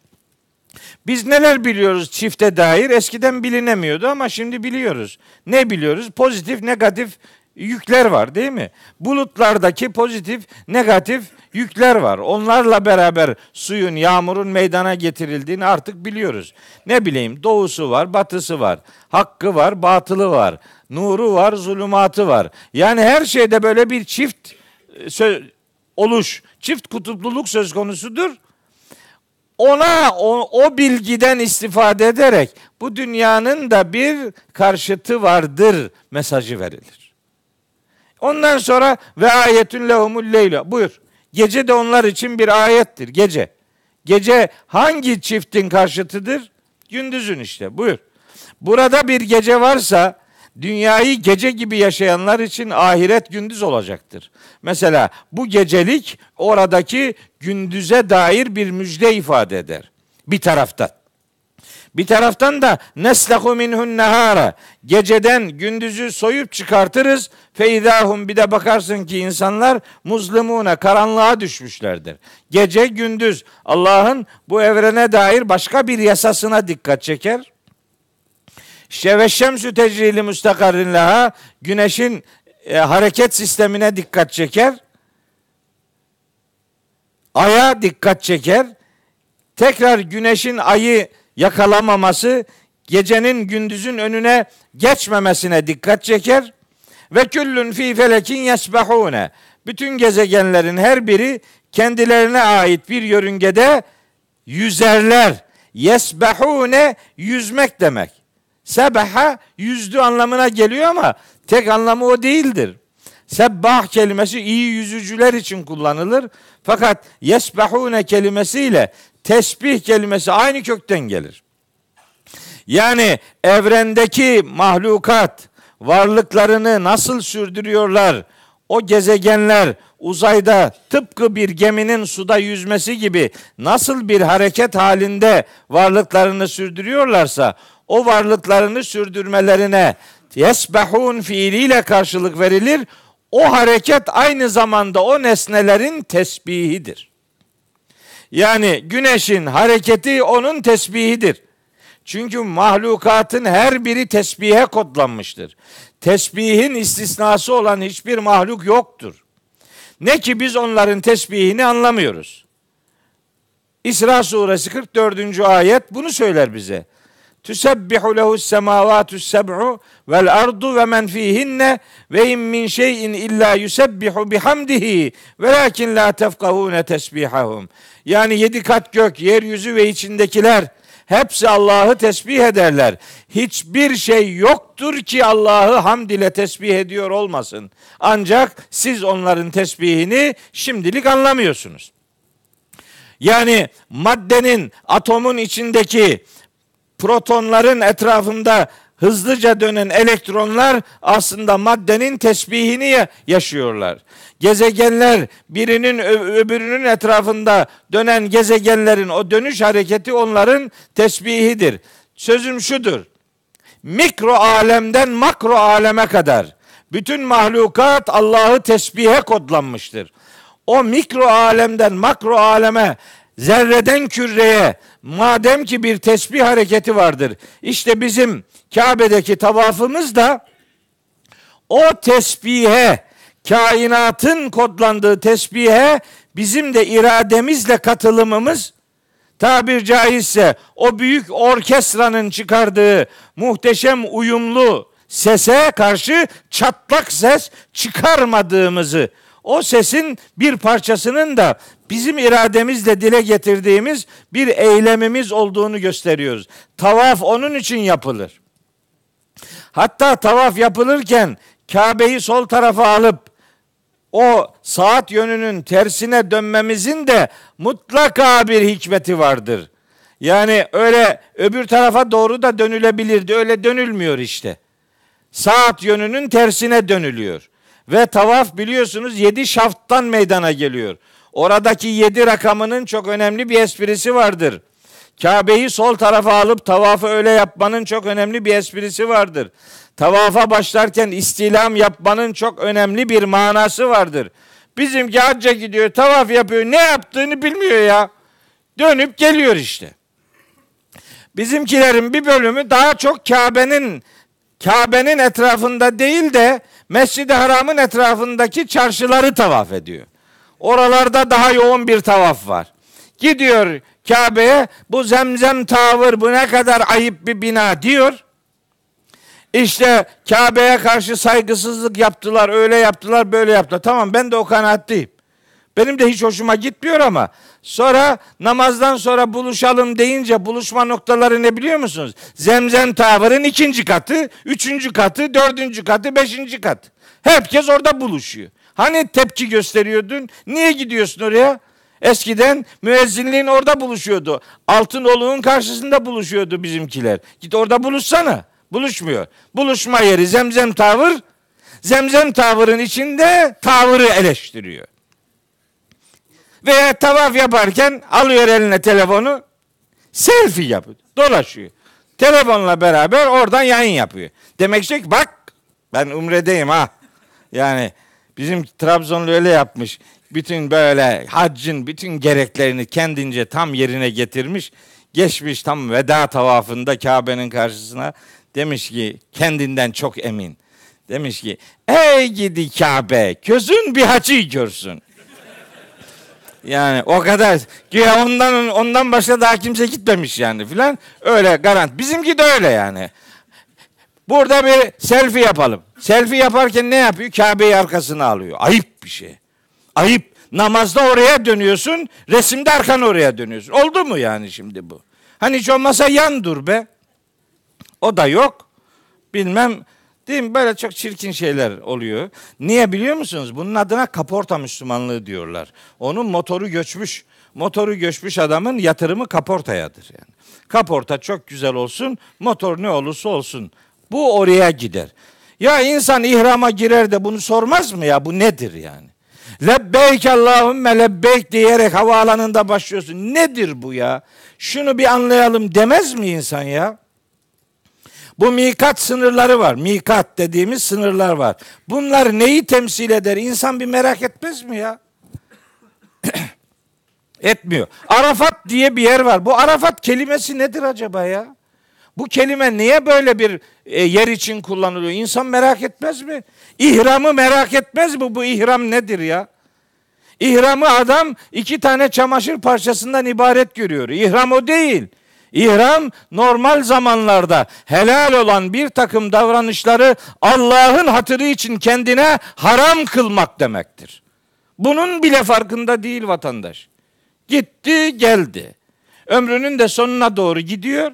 Biz neler biliyoruz çifte dair? Eskiden bilinemiyordu ama şimdi biliyoruz. Ne biliyoruz? Pozitif, negatif yükler var değil mi? Bulutlardaki pozitif, negatif yükler var. Onlarla beraber suyun, yağmurun meydana getirildiğini artık biliyoruz. Ne bileyim doğusu var, batısı var. Hakkı var, batılı var. Nuru var, zulümatı var. Yani her şeyde böyle bir çift e, oluş, çift kutupluluk söz konusudur. Ona o, o bilgiden istifade ederek bu dünyanın da bir karşıtı vardır mesajı verilir. Ondan sonra ve ayetün lehumul leyla. Buyur. Gece de onlar için bir ayettir. Gece. Gece hangi çiftin karşıtıdır? Gündüzün işte. Buyur. Burada bir gece varsa dünyayı gece gibi yaşayanlar için ahiret gündüz olacaktır. Mesela bu gecelik oradaki gündüze dair bir müjde ifade eder. Bir taraftan. Bir taraftan da neslehu minhun nehara geceden gündüzü soyup çıkartırız feidahum bir de bakarsın ki insanlar muzlimune karanlığa düşmüşlerdir. Gece gündüz Allah'ın bu evrene dair başka bir yasasına dikkat çeker. İşte ve şemsü tecrili müstakarrin laha güneşin e, hareket sistemine dikkat çeker. Aya dikkat çeker. Tekrar güneşin ayı yakalamaması gecenin gündüzün önüne geçmemesine dikkat çeker. Ve küllün fi felekin yesbahune. Bütün gezegenlerin her biri kendilerine ait bir yörüngede yüzerler. Yesbahune yüzmek demek. Sebaha yüzdü anlamına geliyor ama tek anlamı o değildir. Sebbah kelimesi iyi yüzücüler için kullanılır. Fakat yesbahune kelimesiyle tesbih kelimesi aynı kökten gelir. Yani evrendeki mahlukat varlıklarını nasıl sürdürüyorlar? O gezegenler uzayda tıpkı bir geminin suda yüzmesi gibi nasıl bir hareket halinde varlıklarını sürdürüyorlarsa o varlıklarını sürdürmelerine yesbahun fiiliyle karşılık verilir. O hareket aynı zamanda o nesnelerin tesbihidir. Yani güneşin hareketi onun tesbihidir. Çünkü mahlukatın her biri tesbihe kodlanmıştır. Tesbihin istisnası olan hiçbir mahluk yoktur. Ne ki biz onların tesbihini anlamıyoruz. İsra suresi 44. ayet bunu söyler bize. Tüsebbihu lehu semavatu seb'u vel ardu ve men fihinne ve in min şeyin illa yusebbihu bihamdihi velakin la tefkahune tesbihahum. Yani yedi kat gök, yeryüzü ve içindekiler hepsi Allah'ı tesbih ederler. Hiçbir şey yoktur ki Allah'ı hamd ile tesbih ediyor olmasın. Ancak siz onların tesbihini şimdilik anlamıyorsunuz. Yani maddenin, atomun içindeki protonların etrafında hızlıca dönen elektronlar aslında maddenin tesbihini yaşıyorlar. Gezegenler birinin öbürünün etrafında dönen gezegenlerin o dönüş hareketi onların tesbihidir. Sözüm şudur. Mikro alemden makro aleme kadar bütün mahlukat Allah'ı tesbihe kodlanmıştır. O mikro alemden makro aleme zerreden küreye madem ki bir tesbih hareketi vardır. İşte bizim Kabe'deki tavafımız da o tesbihe, kainatın kodlandığı tesbihe bizim de irademizle katılımımız tabir caizse o büyük orkestranın çıkardığı muhteşem uyumlu sese karşı çatlak ses çıkarmadığımızı o sesin bir parçasının da bizim irademizle dile getirdiğimiz bir eylemimiz olduğunu gösteriyoruz. Tavaf onun için yapılır. Hatta tavaf yapılırken Kabe'yi sol tarafa alıp o saat yönünün tersine dönmemizin de mutlaka bir hikmeti vardır. Yani öyle öbür tarafa doğru da dönülebilirdi. Öyle dönülmüyor işte. Saat yönünün tersine dönülüyor. Ve tavaf biliyorsunuz yedi şafttan meydana geliyor. Oradaki yedi rakamının çok önemli bir esprisi vardır. Kabe'yi sol tarafa alıp tavafı öyle yapmanın çok önemli bir esprisi vardır. Tavafa başlarken istilam yapmanın çok önemli bir manası vardır. Bizimki hacca gidiyor, tavaf yapıyor, ne yaptığını bilmiyor ya. Dönüp geliyor işte. Bizimkilerin bir bölümü daha çok Kabe'nin Kabe'nin etrafında değil de Mescid-i Haram'ın etrafındaki çarşıları tavaf ediyor. Oralarda daha yoğun bir tavaf var. Gidiyor Kabe'ye bu zemzem tavır bu ne kadar ayıp bir bina diyor. İşte Kabe'ye karşı saygısızlık yaptılar, öyle yaptılar, böyle yaptılar. Tamam ben de o kanaatteyim. Benim de hiç hoşuma gitmiyor ama sonra namazdan sonra buluşalım deyince buluşma noktaları ne biliyor musunuz? Zemzem tavırın ikinci katı, üçüncü katı, dördüncü katı, beşinci katı. Herkes orada buluşuyor. Hani tepki gösteriyordun? Niye gidiyorsun oraya? Eskiden müezzinliğin orada buluşuyordu. Altınoluğun karşısında buluşuyordu bizimkiler. Git orada buluşsana. Buluşmuyor. Buluşma yeri zemzem tavır. Zemzem tavırın içinde tavırı eleştiriyor. Veya tavaf yaparken alıyor eline telefonu selfie yapıyor. Dolaşıyor. Telefonla beraber oradan yayın yapıyor. Demek ki bak ben umredeyim ha. Yani bizim Trabzonlu öyle yapmış. Bütün böyle haccın bütün gereklerini kendince tam yerine getirmiş. Geçmiş tam veda tavafında Kabe'nin karşısına demiş ki kendinden çok emin. Demiş ki ey gidi Kabe gözün bir hacı görsün. Yani o kadar güya ondan ondan başka daha kimse gitmemiş yani filan. Öyle garant. Bizimki de öyle yani. Burada bir selfie yapalım. Selfie yaparken ne yapıyor? Kabe'yi arkasına alıyor. Ayıp bir şey. Ayıp. Namazda oraya dönüyorsun, resimde arkanı oraya dönüyorsun. Oldu mu yani şimdi bu? Hani hiç olmasa yan dur be. O da yok. Bilmem değil mi? Böyle çok çirkin şeyler oluyor. Niye biliyor musunuz? Bunun adına kaporta Müslümanlığı diyorlar. Onun motoru göçmüş. Motoru göçmüş adamın yatırımı kaportayadır yani. Kaporta çok güzel olsun, motor ne olursa olsun. Bu oraya gider. Ya insan ihrama girer de bunu sormaz mı ya? Bu nedir yani? Lebbeyk Allahümme lebbeyk diyerek havaalanında başlıyorsun. Nedir bu ya? Şunu bir anlayalım demez mi insan ya? Bu mikat sınırları var. Mikat dediğimiz sınırlar var. Bunlar neyi temsil eder? İnsan bir merak etmez mi ya? Etmiyor. Arafat diye bir yer var. Bu Arafat kelimesi nedir acaba ya? Bu kelime niye böyle bir e, yer için kullanılıyor? İnsan merak etmez mi? İhramı merak etmez mi? Bu ihram nedir ya? İhramı adam iki tane çamaşır parçasından ibaret görüyor. İhram o değil. İhram normal zamanlarda helal olan bir takım davranışları Allah'ın hatırı için kendine haram kılmak demektir. Bunun bile farkında değil vatandaş. Gitti geldi. Ömrünün de sonuna doğru gidiyor.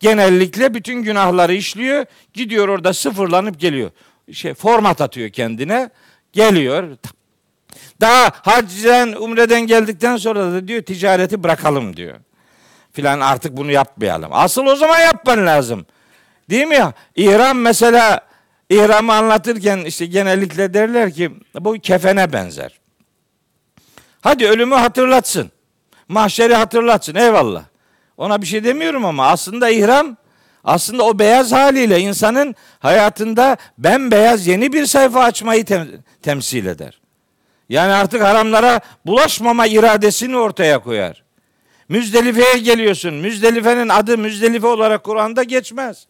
Genellikle bütün günahları işliyor. Gidiyor orada sıfırlanıp geliyor. Şey format atıyor kendine. Geliyor. Daha hacden, umreden geldikten sonra da diyor ticareti bırakalım diyor. Filan artık bunu yapmayalım. Asıl o zaman yapman lazım. Değil mi? İhram mesela ihramı anlatırken işte genellikle derler ki bu kefene benzer. Hadi ölümü hatırlatsın. Mahşeri hatırlatsın eyvallah. Ona bir şey demiyorum ama aslında ihram aslında o beyaz haliyle insanın hayatında bembeyaz yeni bir sayfa açmayı tem- temsil eder. Yani artık haramlara bulaşmama iradesini ortaya koyar. Müzdelife'ye geliyorsun. Müzdelife'nin adı Müzdelife olarak Kur'an'da geçmez.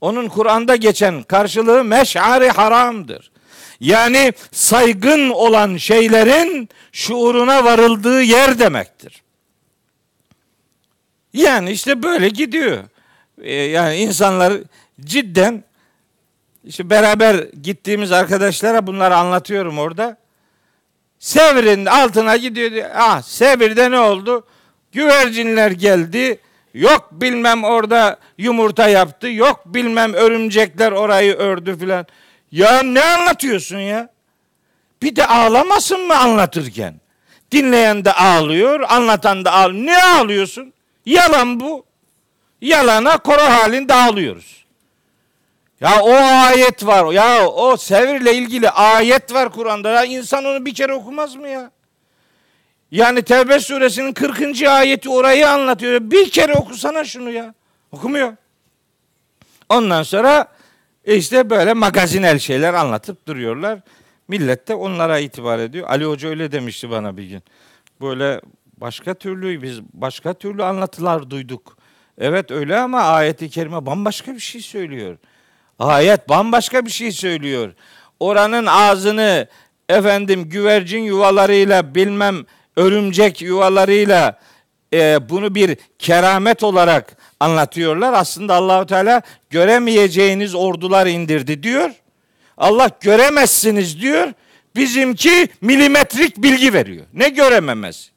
Onun Kur'an'da geçen karşılığı meş'ari haramdır. Yani saygın olan şeylerin şuuruna varıldığı yer demektir. Yani işte böyle gidiyor. Ee, yani insanlar cidden işte beraber gittiğimiz arkadaşlara bunları anlatıyorum orada. Sevr'in altına gidiyor. Ah Sevr'de ne oldu? Güvercinler geldi. Yok bilmem orada yumurta yaptı. Yok bilmem örümcekler orayı ördü filan. Ya ne anlatıyorsun ya? Bir de ağlamasın mı anlatırken? Dinleyen de ağlıyor, anlatan da ağlıyor. Ne ağlıyorsun? Yalan bu. Yalana koro halinde ağlıyoruz. Ya o ayet var. Ya o sevirle ilgili ayet var Kur'an'da. Ya insan onu bir kere okumaz mı ya? Yani Tevbe suresinin 40. ayeti orayı anlatıyor. Bir kere okusana şunu ya. Okumuyor. Ondan sonra işte böyle magazinel şeyler anlatıp duruyorlar. Millet de onlara itibar ediyor. Ali Hoca öyle demişti bana bir gün. Böyle başka türlü biz başka türlü anlatılar duyduk. Evet öyle ama ayeti kerime bambaşka bir şey söylüyor. Ayet bambaşka bir şey söylüyor. Oranın ağzını efendim güvercin yuvalarıyla bilmem örümcek yuvalarıyla e, bunu bir keramet olarak anlatıyorlar. Aslında Allahu Teala göremeyeceğiniz ordular indirdi diyor. Allah göremezsiniz diyor. Bizimki milimetrik bilgi veriyor. Ne görememez?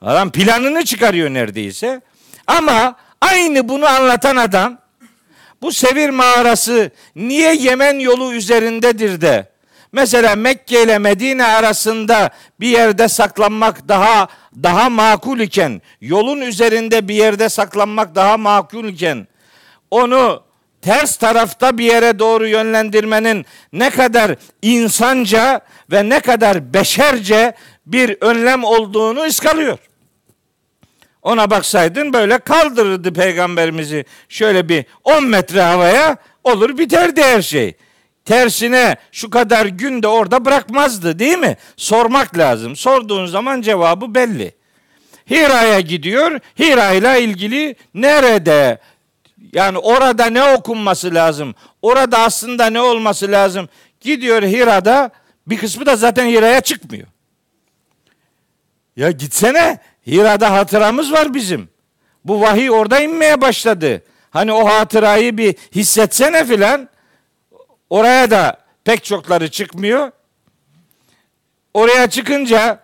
Adam planını çıkarıyor neredeyse. Ama aynı bunu anlatan adam bu Sevir mağarası niye Yemen yolu üzerindedir de mesela Mekke ile Medine arasında bir yerde saklanmak daha daha makul iken yolun üzerinde bir yerde saklanmak daha makul iken onu ters tarafta bir yere doğru yönlendirmenin ne kadar insanca ve ne kadar beşerce bir önlem olduğunu iskalıyor. Ona baksaydın böyle kaldırırdı peygamberimizi şöyle bir 10 metre havaya olur biterdi her şey. Tersine şu kadar gün de orada bırakmazdı değil mi? Sormak lazım. Sorduğun zaman cevabı belli. Hira'ya gidiyor. Hira ile ilgili nerede yani orada ne okunması lazım? Orada aslında ne olması lazım? Gidiyor Hira'da bir kısmı da zaten Hira'ya çıkmıyor. Ya gitsene Hira'da hatıramız var bizim. Bu vahiy orada inmeye başladı. Hani o hatırayı bir hissetsene filan. Oraya da pek çokları çıkmıyor. Oraya çıkınca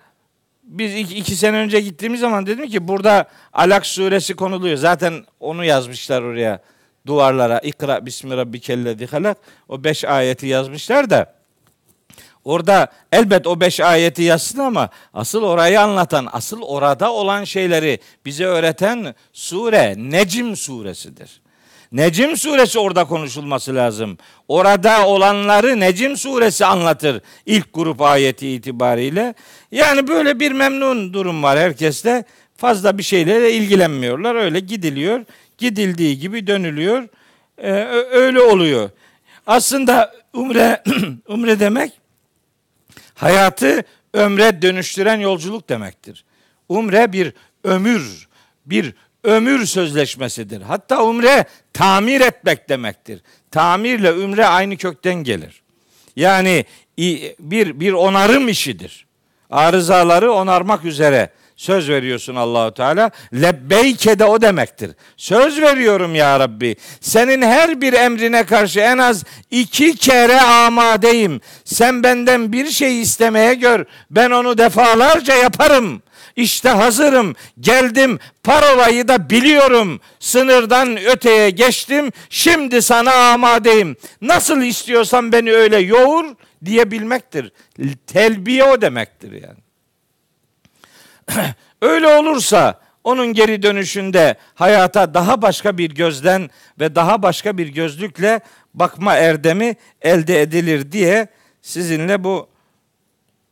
biz iki, iki sene önce gittiğimiz zaman dedim ki burada Alak suresi konuluyor. Zaten onu yazmışlar oraya duvarlara. İkra bismi rabbikellezi halak. O beş ayeti yazmışlar da Orada elbet o beş ayeti yazsın ama asıl orayı anlatan, asıl orada olan şeyleri bize öğreten sure Necim suresidir. Necim suresi orada konuşulması lazım. Orada olanları Necim suresi anlatır ilk grup ayeti itibariyle. Yani böyle bir memnun durum var herkeste. Fazla bir şeyle ilgilenmiyorlar. Öyle gidiliyor. Gidildiği gibi dönülüyor. Ee, öyle oluyor. Aslında umre umre demek hayatı ömre dönüştüren yolculuk demektir. Umre bir ömür, bir ömür sözleşmesidir. Hatta umre tamir etmek demektir. Tamirle umre aynı kökten gelir. Yani bir bir onarım işidir. Arızaları onarmak üzere söz veriyorsun Allahu Teala. Lebbeyke de o demektir. Söz veriyorum ya Rabbi. Senin her bir emrine karşı en az iki kere amadeyim. Sen benden bir şey istemeye gör. Ben onu defalarca yaparım. İşte hazırım, geldim, parolayı da biliyorum. Sınırdan öteye geçtim, şimdi sana amadeyim. Nasıl istiyorsan beni öyle yoğur diyebilmektir. Telbiye o demektir yani. öyle olursa onun geri dönüşünde hayata daha başka bir gözden ve daha başka bir gözlükle bakma erdemi elde edilir diye sizinle bu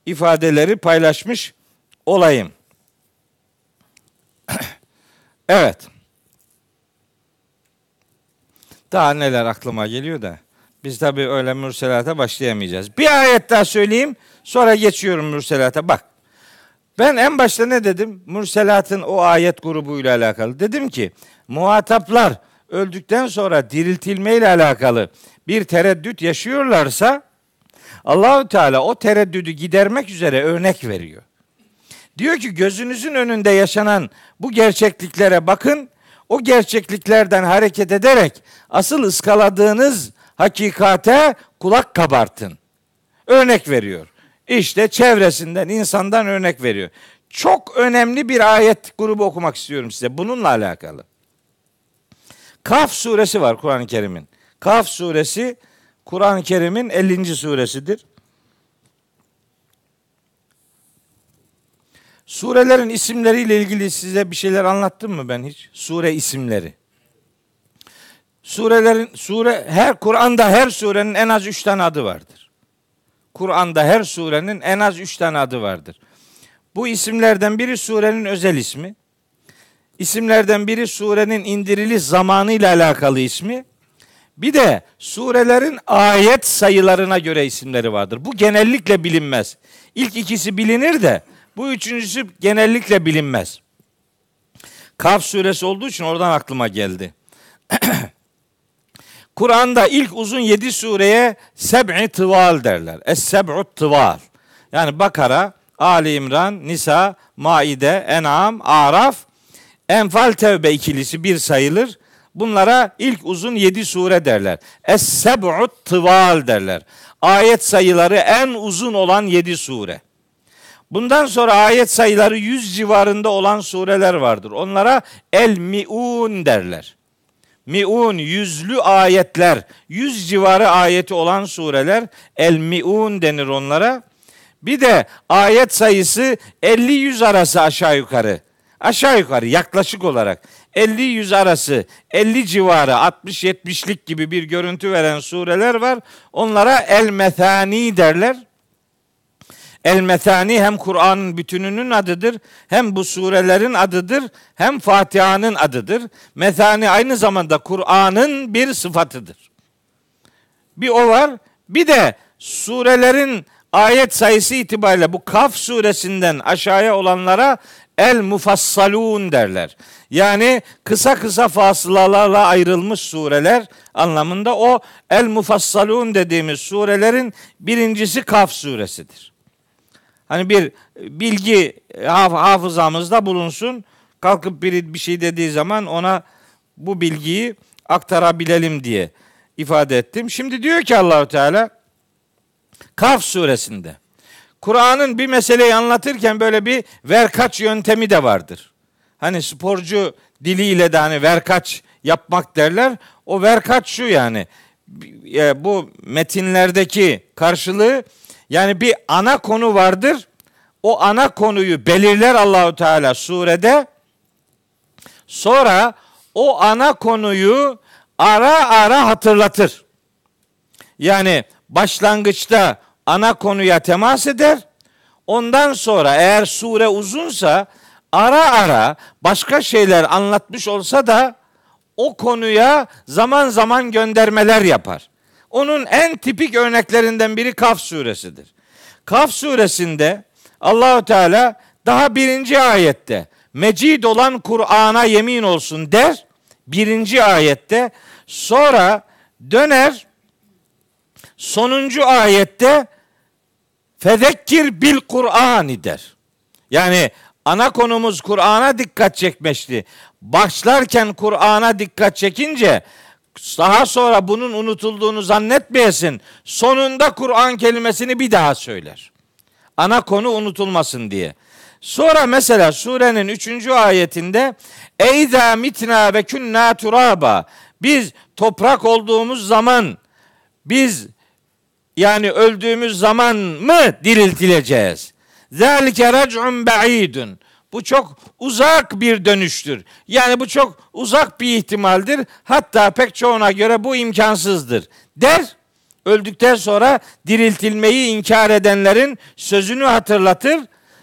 ifadeleri paylaşmış olayım. evet. Daha neler aklıma geliyor da. Biz tabi öyle mürselata başlayamayacağız. Bir ayet daha söyleyeyim. Sonra geçiyorum mürselata. Bak. Ben en başta ne dedim? Mürselatın o ayet grubuyla alakalı. Dedim ki muhataplar öldükten sonra diriltilme ile alakalı bir tereddüt yaşıyorlarsa Allahü Teala o tereddüdü gidermek üzere örnek veriyor. Diyor ki gözünüzün önünde yaşanan bu gerçekliklere bakın. O gerçekliklerden hareket ederek asıl ıskaladığınız hakikate kulak kabartın. Örnek veriyor. İşte çevresinden, insandan örnek veriyor. Çok önemli bir ayet grubu okumak istiyorum size bununla alakalı. Kaf suresi var Kur'an-ı Kerim'in. Kaf suresi Kur'an-ı Kerim'in 50. suresidir. Surelerin isimleriyle ilgili size bir şeyler anlattım mı ben hiç? Sure isimleri. Surelerin sure her Kur'an'da her surenin en az üç tane adı vardır. Kur'an'da her surenin en az üç tane adı vardır. Bu isimlerden biri surenin özel ismi. İsimlerden biri surenin indiriliş zamanıyla alakalı ismi. Bir de surelerin ayet sayılarına göre isimleri vardır. Bu genellikle bilinmez. İlk ikisi bilinir de bu üçüncüsü genellikle bilinmez. Kaf suresi olduğu için oradan aklıma geldi. Kur'an'da ilk uzun yedi sureye seb'i tıval derler. Es-seb'u tıval. Yani Bakara, Ali İmran, Nisa, Maide, En'am, Araf, Enfal Tevbe ikilisi bir sayılır. Bunlara ilk uzun yedi sure derler. Es-seb'u tıval derler. Ayet sayıları en uzun olan yedi sure. Bundan sonra ayet sayıları yüz civarında olan sureler vardır. Onlara el miun derler. Miun yüzlü ayetler, yüz civarı ayeti olan sureler el miun denir onlara. Bir de ayet sayısı 50-100 arası aşağı yukarı. Aşağı yukarı yaklaşık olarak 50-100 arası 50 civarı 60-70'lik gibi bir görüntü veren sureler var. Onlara el methani derler. El Methani hem Kur'an'ın bütününün adıdır, hem bu surelerin adıdır, hem Fatiha'nın adıdır. Methani aynı zamanda Kur'an'ın bir sıfatıdır. Bir o var. Bir de surelerin ayet sayısı itibariyle bu Kaf suresinden aşağıya olanlara el mufassalun derler. Yani kısa kısa fasılalarla ayrılmış sureler anlamında o el mufassalun dediğimiz surelerin birincisi Kaf suresidir. Hani bir bilgi hafızamızda bulunsun. Kalkıp biri bir şey dediği zaman ona bu bilgiyi aktarabilelim diye ifade ettim. Şimdi diyor ki Allahu Teala Kaf suresinde Kur'an'ın bir meseleyi anlatırken böyle bir verkaç yöntemi de vardır. Hani sporcu diliyle de hani verkaç yapmak derler. O verkaç şu yani e, bu metinlerdeki karşılığı yani bir ana konu vardır. O ana konuyu belirler Allahu Teala surede. Sonra o ana konuyu ara ara hatırlatır. Yani başlangıçta ana konuya temas eder. Ondan sonra eğer sure uzunsa ara ara başka şeyler anlatmış olsa da o konuya zaman zaman göndermeler yapar. Onun en tipik örneklerinden biri Kaf suresidir. Kaf suresinde Allahu Teala daha birinci ayette mecid olan Kur'an'a yemin olsun der. Birinci ayette sonra döner sonuncu ayette fezekkir bil Kur'an der. Yani ana konumuz Kur'an'a dikkat çekmişti. Başlarken Kur'an'a dikkat çekince daha sonra bunun unutulduğunu zannetmeyesin. Sonunda Kur'an kelimesini bir daha söyler. Ana konu unutulmasın diye. Sonra mesela surenin 3. ayetinde Eyza mitna ve künna turaba biz toprak olduğumuz zaman biz yani öldüğümüz zaman mı diriltileceğiz? Zalike rac'un ba'idun. Bu çok uzak bir dönüştür. Yani bu çok uzak bir ihtimaldir. Hatta pek çoğuna göre bu imkansızdır. Der, öldükten sonra diriltilmeyi inkar edenlerin sözünü hatırlatır.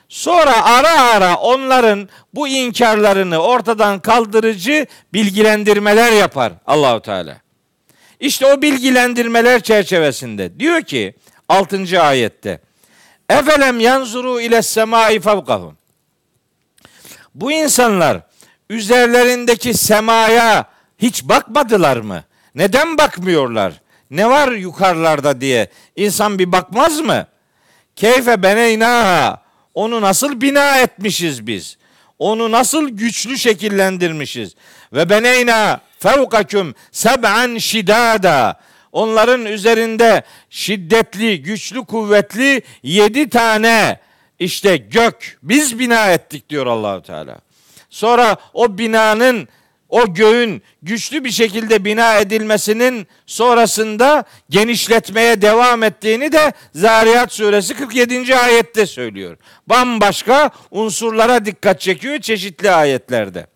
Sonra ara ara onların bu inkarlarını ortadan kaldırıcı bilgilendirmeler yapar Allahu Teala. İşte o bilgilendirmeler çerçevesinde diyor ki 6. ayette Efelem yanzuru ile semai fevkahum bu insanlar üzerlerindeki semaya hiç bakmadılar mı? Neden bakmıyorlar? Ne var yukarılarda diye insan bir bakmaz mı? Keyfe beneynaha onu nasıl bina etmişiz biz? Onu nasıl güçlü şekillendirmişiz? Ve beneyna fevkaküm seb'an şidada. Onların üzerinde şiddetli, güçlü, kuvvetli yedi tane işte gök biz bina ettik diyor Allahu Teala. Sonra o binanın o göğün güçlü bir şekilde bina edilmesinin sonrasında genişletmeye devam ettiğini de Zariyat suresi 47. ayette söylüyor. Bambaşka unsurlara dikkat çekiyor çeşitli ayetlerde.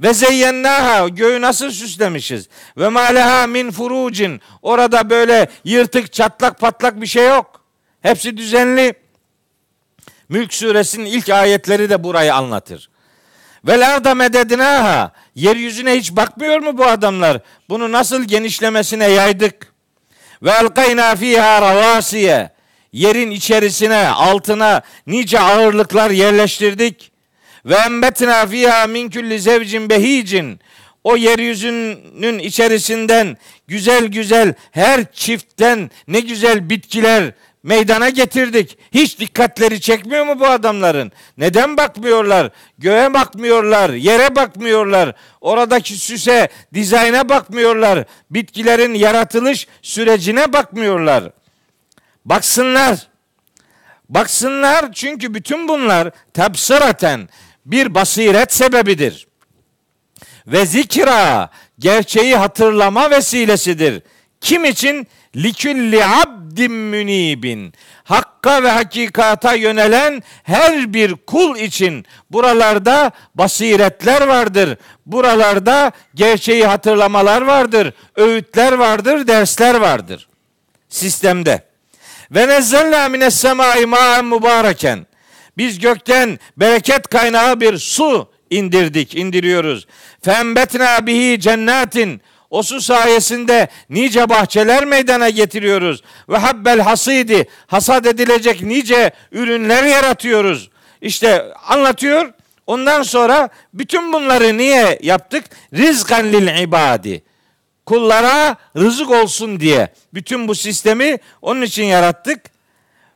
Ve zeyyennaha göğü nasıl süslemişiz? Ve maleha min furucin orada böyle yırtık çatlak patlak bir şey yok. Hepsi düzenli. Mülk suresinin ilk ayetleri de burayı anlatır. Ve larda mededinaha yeryüzüne hiç bakmıyor mu bu adamlar? Bunu nasıl genişlemesine yaydık? Ve elkayna fiha ravasiye yerin içerisine altına nice ağırlıklar yerleştirdik. Ve embetna fiha min kulli zevcin behicin o yeryüzünün içerisinden güzel güzel her çiftten ne güzel bitkiler meydana getirdik. Hiç dikkatleri çekmiyor mu bu adamların? Neden bakmıyorlar? Göğe bakmıyorlar, yere bakmıyorlar. Oradaki süse, dizayna bakmıyorlar. Bitkilerin yaratılış sürecine bakmıyorlar. Baksınlar. Baksınlar çünkü bütün bunlar tebsiraten bir basiret sebebidir. Ve zikra gerçeği hatırlama vesilesidir. Kim için? Likülli abdin münibin. Hakka ve hakikata yönelen her bir kul için buralarda basiretler vardır. Buralarda gerçeği hatırlamalar vardır. Öğütler vardır, dersler vardır. Sistemde. Ve nezzelna mines semai ma'en mübareken. Biz gökten bereket kaynağı bir su indirdik, indiriyoruz. Fembetna bihi cennetin o su sayesinde nice bahçeler meydana getiriyoruz. Ve habbel hasidi hasat edilecek nice ürünler yaratıyoruz. İşte anlatıyor. Ondan sonra bütün bunları niye yaptık? Rizkan lil ibadi. Kullara rızık olsun diye bütün bu sistemi onun için yarattık.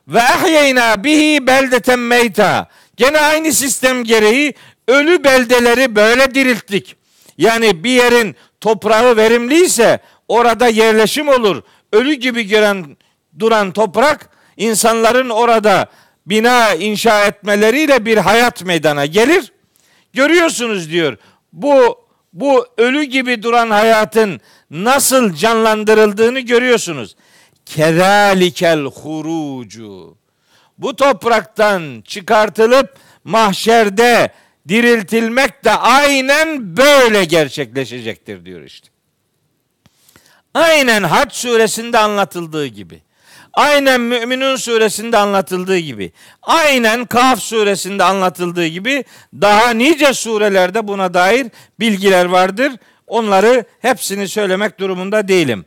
Ve ahyeyna bihi beldeten meyta. Gene aynı sistem gereği ölü beldeleri böyle dirilttik. Yani bir yerin toprağı verimliyse orada yerleşim olur. Ölü gibi gören duran toprak insanların orada bina inşa etmeleriyle bir hayat meydana gelir. Görüyorsunuz diyor. Bu bu ölü gibi duran hayatın nasıl canlandırıldığını görüyorsunuz. Kezalikel hurucu. Bu topraktan çıkartılıp mahşerde diriltilmek de aynen böyle gerçekleşecektir diyor işte. Aynen Hac suresinde anlatıldığı gibi. Aynen Müminun suresinde anlatıldığı gibi. Aynen Kaf suresinde anlatıldığı gibi daha nice surelerde buna dair bilgiler vardır. Onları hepsini söylemek durumunda değilim.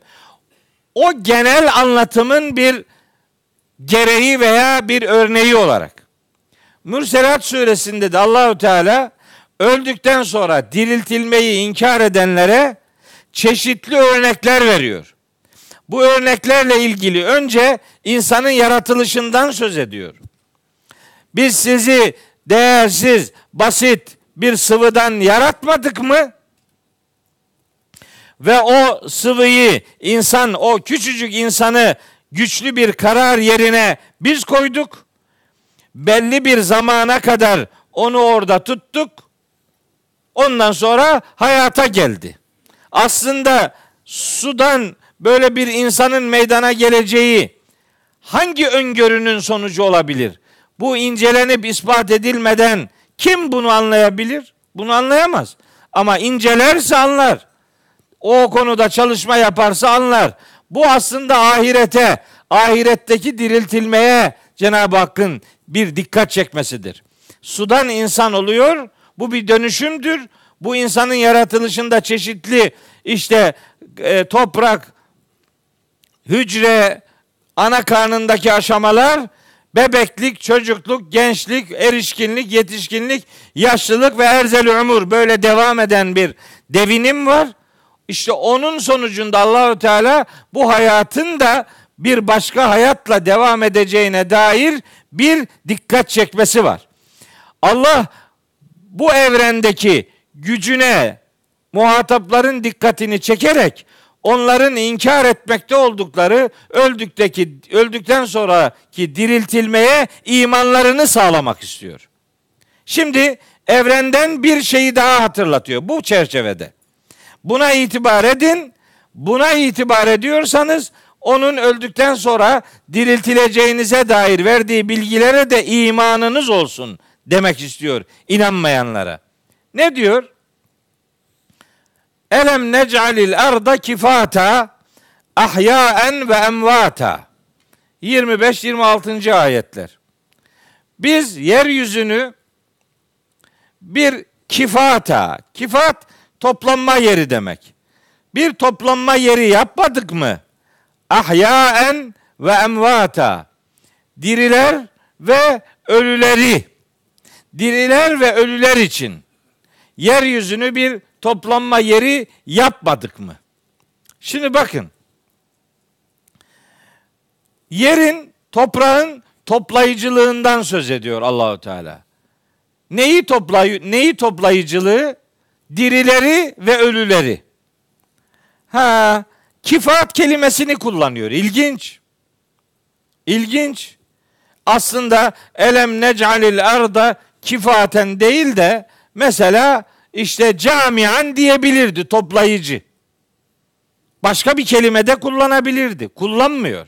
O genel anlatımın bir gereği veya bir örneği olarak Mürselat suresinde de Allahü Teala öldükten sonra diriltilmeyi inkar edenlere çeşitli örnekler veriyor. Bu örneklerle ilgili önce insanın yaratılışından söz ediyor. Biz sizi değersiz, basit bir sıvıdan yaratmadık mı? Ve o sıvıyı insan, o küçücük insanı güçlü bir karar yerine biz koyduk. Belli bir zamana kadar onu orada tuttuk. Ondan sonra hayata geldi. Aslında sudan böyle bir insanın meydana geleceği hangi öngörünün sonucu olabilir? Bu incelenip ispat edilmeden kim bunu anlayabilir? Bunu anlayamaz. Ama incelerse anlar. O konuda çalışma yaparsa anlar. Bu aslında ahirete, ahiretteki diriltilmeye Cenab-ı Hakk'ın bir dikkat çekmesidir. Sudan insan oluyor. Bu bir dönüşümdür. Bu insanın yaratılışında çeşitli işte e, toprak, hücre, ana karnındaki aşamalar bebeklik, çocukluk, gençlik, erişkinlik, yetişkinlik, yaşlılık ve erzel ömür böyle devam eden bir devinim var. İşte onun sonucunda Allahü Teala bu hayatın da bir başka hayatla devam edeceğine dair bir dikkat çekmesi var. Allah bu evrendeki gücüne muhatapların dikkatini çekerek onların inkar etmekte oldukları öldükteki öldükten sonraki diriltilmeye imanlarını sağlamak istiyor. Şimdi evrenden bir şeyi daha hatırlatıyor bu çerçevede. Buna itibar edin. Buna itibar ediyorsanız onun öldükten sonra diriltileceğinize dair verdiği bilgilere de imanınız olsun demek istiyor inanmayanlara. Ne diyor? Elem nec'alil arda kifata ahyaen ve emvata. 25-26. ayetler. Biz yeryüzünü bir kifata, kifat toplanma yeri demek. Bir toplanma yeri yapmadık mı? Ahyaen ve emvata. Diriler ve ölüleri. Diriler ve ölüler için yeryüzünü bir toplanma yeri yapmadık mı? Şimdi bakın. Yerin, toprağın toplayıcılığından söz ediyor Allahu Teala. Neyi toplay neyi toplayıcılığı? Dirileri ve ölüleri. Ha, kifat kelimesini kullanıyor. İlginç. İlginç. Aslında elem nec'alil arda kifaten değil de mesela işte camian diyebilirdi toplayıcı. Başka bir kelime de kullanabilirdi. Kullanmıyor.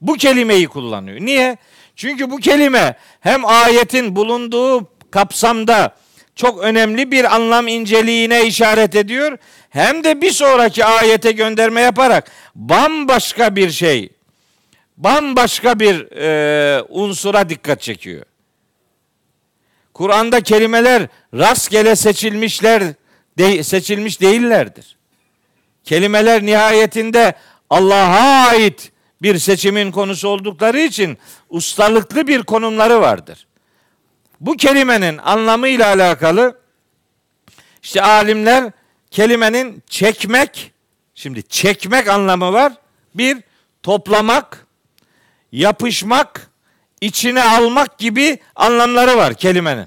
Bu kelimeyi kullanıyor. Niye? Çünkü bu kelime hem ayetin bulunduğu kapsamda çok önemli bir anlam inceliğine işaret ediyor. Hem de bir sonraki ayete gönderme yaparak bambaşka bir şey, bambaşka bir e, unsura dikkat çekiyor. Kur'an'da kelimeler rastgele seçilmişler, de, seçilmiş değillerdir. Kelimeler nihayetinde Allah'a ait bir seçimin konusu oldukları için ustalıklı bir konumları vardır. Bu kelimenin anlamıyla alakalı işte alimler kelimenin çekmek, şimdi çekmek anlamı var. Bir, toplamak, yapışmak, içine almak gibi anlamları var kelimenin.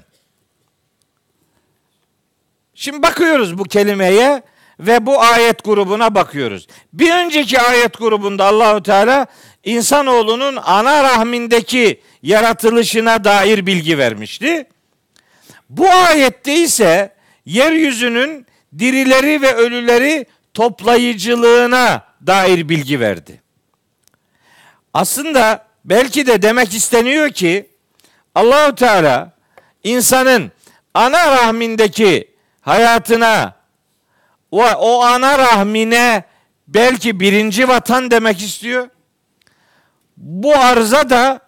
Şimdi bakıyoruz bu kelimeye ve bu ayet grubuna bakıyoruz. Bir önceki ayet grubunda Allahu Teala insanoğlunun ana rahmindeki yaratılışına dair bilgi vermişti. Bu ayette ise yeryüzünün dirileri ve ölüleri toplayıcılığına dair bilgi verdi. Aslında belki de demek isteniyor ki Allahu Teala insanın ana rahmindeki hayatına o, o ana rahmine belki birinci vatan demek istiyor. Bu arza da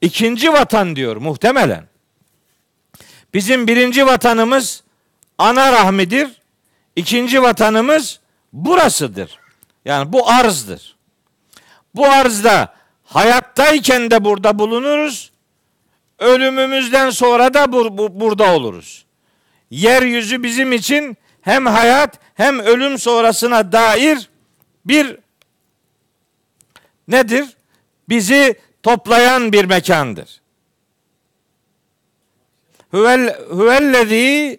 ikinci vatan diyor muhtemelen. Bizim birinci vatanımız ana rahmidir. İkinci vatanımız burasıdır. Yani bu arzdır. Bu arzda hayattayken de burada bulunuruz. ölümümüzden sonra da bur, bu, burada oluruz. Yeryüzü bizim için hem hayat hem ölüm sonrasına dair bir nedir? Bizi toplayan bir mekandır. Huvel huvellezî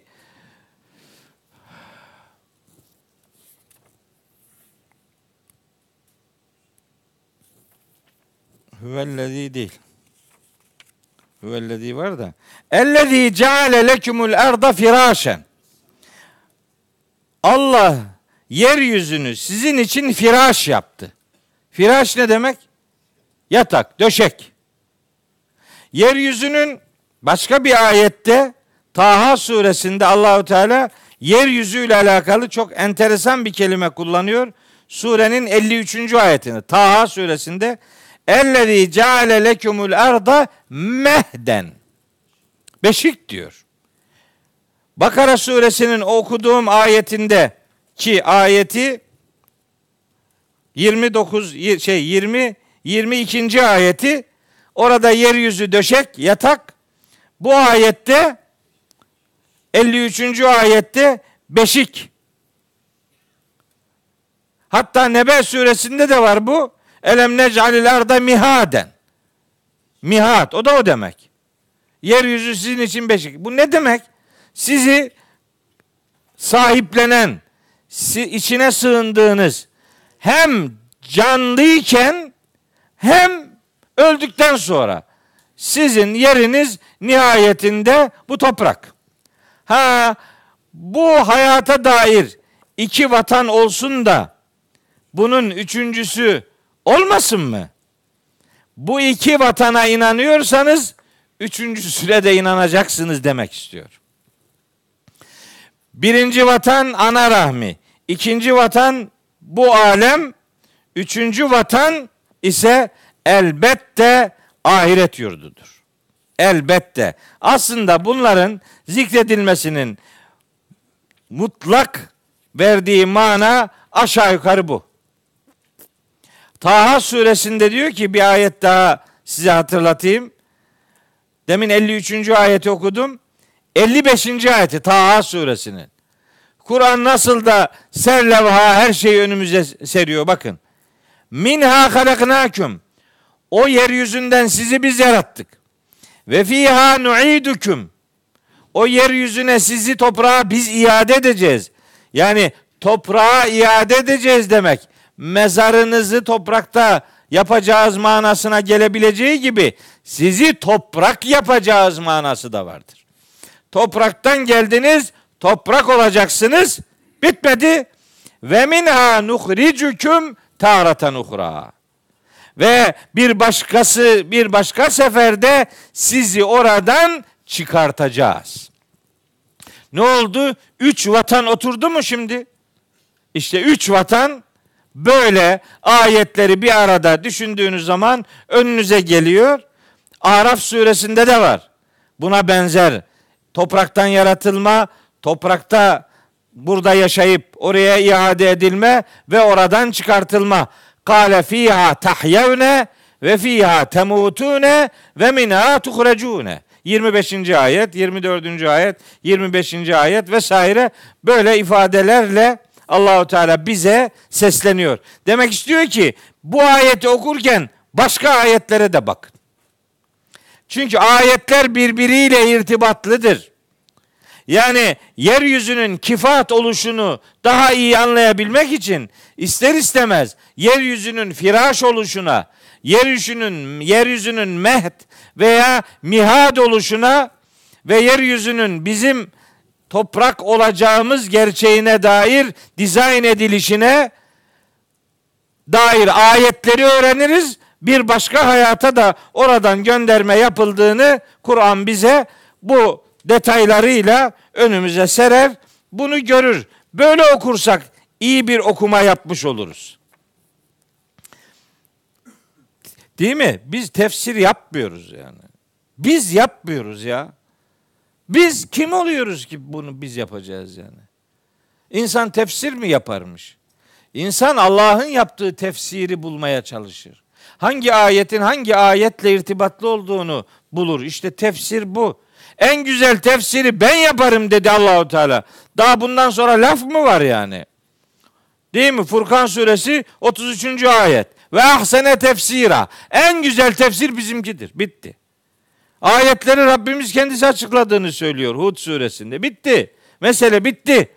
Huvellezî değil. Huvellezî var da. Ellezî ceale lekumul erda firâşen. Allah yeryüzünü sizin için firaş yaptı. Firaş ne demek? Yatak, döşek. Yeryüzünün başka bir ayette Taha suresinde Allahu Teala yeryüzü ile alakalı çok enteresan bir kelime kullanıyor. Surenin 53. ayetini Taha suresinde Ellezî ceale lekumul arda mehden. Beşik diyor. Bakara suresinin okuduğum ayetinde ki ayeti 29 şey 20 22. ayeti orada yeryüzü döşek yatak bu ayette 53. ayette beşik hatta Nebe suresinde de var bu elem nec'alil arda mihaden. Mihat o da o demek. Yeryüzü sizin için beşik. Bu ne demek? Sizi sahiplenen içine sığındığınız hem canlıyken hem öldükten sonra sizin yeriniz nihayetinde bu toprak. Ha bu hayata dair iki vatan olsun da bunun üçüncüsü olmasın mı? Bu iki vatana inanıyorsanız üçüncüsüne de inanacaksınız demek istiyor. Birinci vatan ana rahmi, ikinci vatan bu alem, üçüncü vatan ise elbette ahiret yurdudur. Elbette. Aslında bunların zikredilmesinin mutlak verdiği mana aşağı yukarı bu. Taha suresinde diyor ki bir ayet daha size hatırlatayım. Demin 53. ayeti okudum. 55. ayeti Taha suresinin. Kur'an nasıl da serlevha her şeyi önümüze seriyor bakın. Minha halaknakum. O yeryüzünden sizi biz yarattık. Ve fiha nu'idukum. O yeryüzüne sizi toprağa biz iade edeceğiz. Yani toprağa iade edeceğiz demek. Mezarınızı toprakta yapacağız manasına gelebileceği gibi sizi toprak yapacağız manası da vardır. Topraktan geldiniz, toprak olacaksınız. Bitmedi. Ve minha nuhricukum taratan uhra. Ve bir başkası bir başka seferde sizi oradan çıkartacağız. Ne oldu? Üç vatan oturdu mu şimdi? İşte üç vatan böyle ayetleri bir arada düşündüğünüz zaman önünüze geliyor. Araf suresinde de var. Buna benzer topraktan yaratılma, toprakta burada yaşayıp oraya iade edilme ve oradan çıkartılma. Kale fiha tahyevne ve fiha temutune ve minha tuhrecune. 25. ayet, 24. ayet, 25. ayet vesaire böyle ifadelerle Allahu Teala bize sesleniyor. Demek istiyor ki bu ayeti okurken başka ayetlere de bakın. Çünkü ayetler birbiriyle irtibatlıdır. Yani yeryüzünün kifat oluşunu daha iyi anlayabilmek için ister istemez yeryüzünün firaş oluşuna, yeryüzünün yeryüzünün mehd veya mihad oluşuna ve yeryüzünün bizim toprak olacağımız gerçeğine dair dizayn edilişine dair ayetleri öğreniriz. Bir başka hayata da oradan gönderme yapıldığını Kur'an bize bu detaylarıyla önümüze serer. Bunu görür. Böyle okursak iyi bir okuma yapmış oluruz. Değil mi? Biz tefsir yapmıyoruz yani. Biz yapmıyoruz ya. Biz kim oluyoruz ki bunu biz yapacağız yani? İnsan tefsir mi yaparmış? İnsan Allah'ın yaptığı tefsiri bulmaya çalışır. Hangi ayetin hangi ayetle irtibatlı olduğunu bulur. İşte tefsir bu. En güzel tefsiri ben yaparım dedi Allahu Teala. Daha bundan sonra laf mı var yani? Değil mi? Furkan suresi 33. ayet. Ve ahsene tefsira. En güzel tefsir bizimkidir. Bitti. Ayetleri Rabbimiz kendisi açıkladığını söylüyor Hud suresinde. Bitti. Mesele bitti.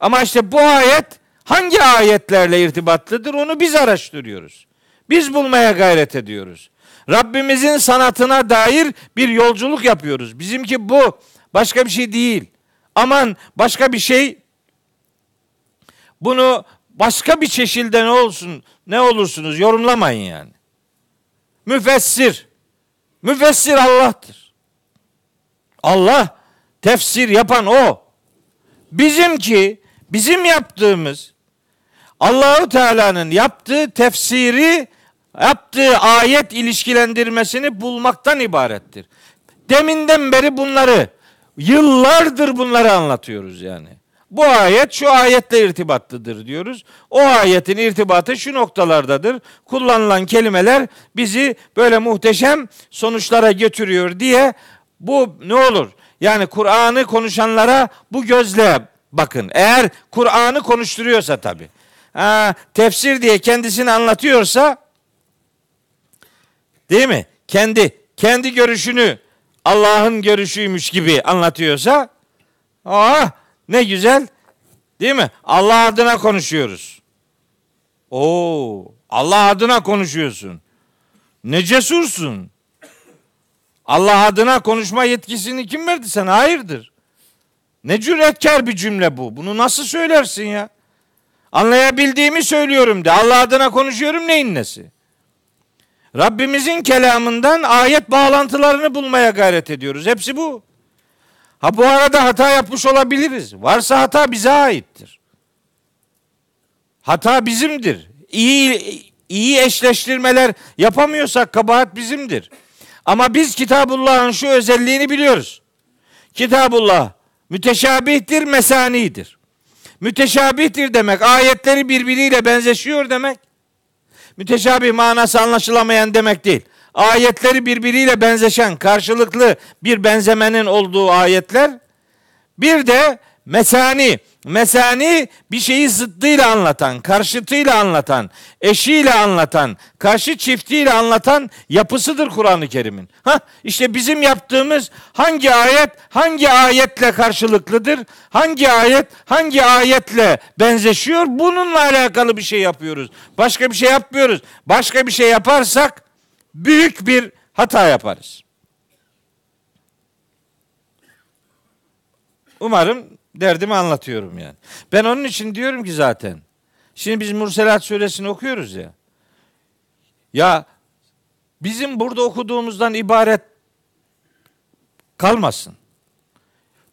Ama işte bu ayet hangi ayetlerle irtibatlıdır onu biz araştırıyoruz. Biz bulmaya gayret ediyoruz. Rabbimizin sanatına dair bir yolculuk yapıyoruz. Bizimki bu. Başka bir şey değil. Aman başka bir şey bunu başka bir çeşilde ne olsun ne olursunuz yorumlamayın yani. Müfessir. Müfessir Allah'tır. Allah tefsir yapan o. Bizimki bizim yaptığımız Allahu Teala'nın yaptığı tefsiri yaptığı ayet ilişkilendirmesini bulmaktan ibarettir. Deminden beri bunları yıllardır bunları anlatıyoruz yani. Bu ayet şu ayetle irtibatlıdır diyoruz. O ayetin irtibatı şu noktalardadır. Kullanılan kelimeler bizi böyle muhteşem sonuçlara götürüyor diye bu ne olur? Yani Kur'an'ı konuşanlara bu gözle bakın. Eğer Kur'an'ı konuşturuyorsa tabi. Ha, tefsir diye kendisini anlatıyorsa değil mi? Kendi kendi görüşünü Allah'ın görüşüymüş gibi anlatıyorsa ah ne güzel. Değil mi? Allah adına konuşuyoruz. Oo, Allah adına konuşuyorsun. Ne cesursun. Allah adına konuşma yetkisini kim verdi sana? Hayırdır. Ne cüretkar bir cümle bu. Bunu nasıl söylersin ya? Anlayabildiğimi söylüyorum de. Allah adına konuşuyorum neyin nesi? Rabbimizin kelamından ayet bağlantılarını bulmaya gayret ediyoruz. Hepsi bu. Ha bu arada hata yapmış olabiliriz. Varsa hata bize aittir. Hata bizimdir. İyi iyi eşleştirmeler yapamıyorsak kabahat bizimdir. Ama biz Kitabullah'ın şu özelliğini biliyoruz. Kitabullah müteşabihtir, mesanidir. Müteşabihtir demek ayetleri birbiriyle benzeşiyor demek. Müteşabih manası anlaşılamayan demek değil ayetleri birbiriyle benzeşen, karşılıklı bir benzemenin olduğu ayetler. Bir de mesani, mesani bir şeyi zıddıyla anlatan, karşıtıyla anlatan, eşiyle anlatan, karşı çiftiyle anlatan yapısıdır Kur'an-ı Kerim'in. Ha işte bizim yaptığımız hangi ayet hangi ayetle karşılıklıdır? Hangi ayet hangi ayetle benzeşiyor? Bununla alakalı bir şey yapıyoruz. Başka bir şey yapmıyoruz. Başka bir şey yaparsak büyük bir hata yaparız. Umarım derdimi anlatıyorum yani. Ben onun için diyorum ki zaten. Şimdi biz Murselat suresini okuyoruz ya. Ya bizim burada okuduğumuzdan ibaret kalmasın.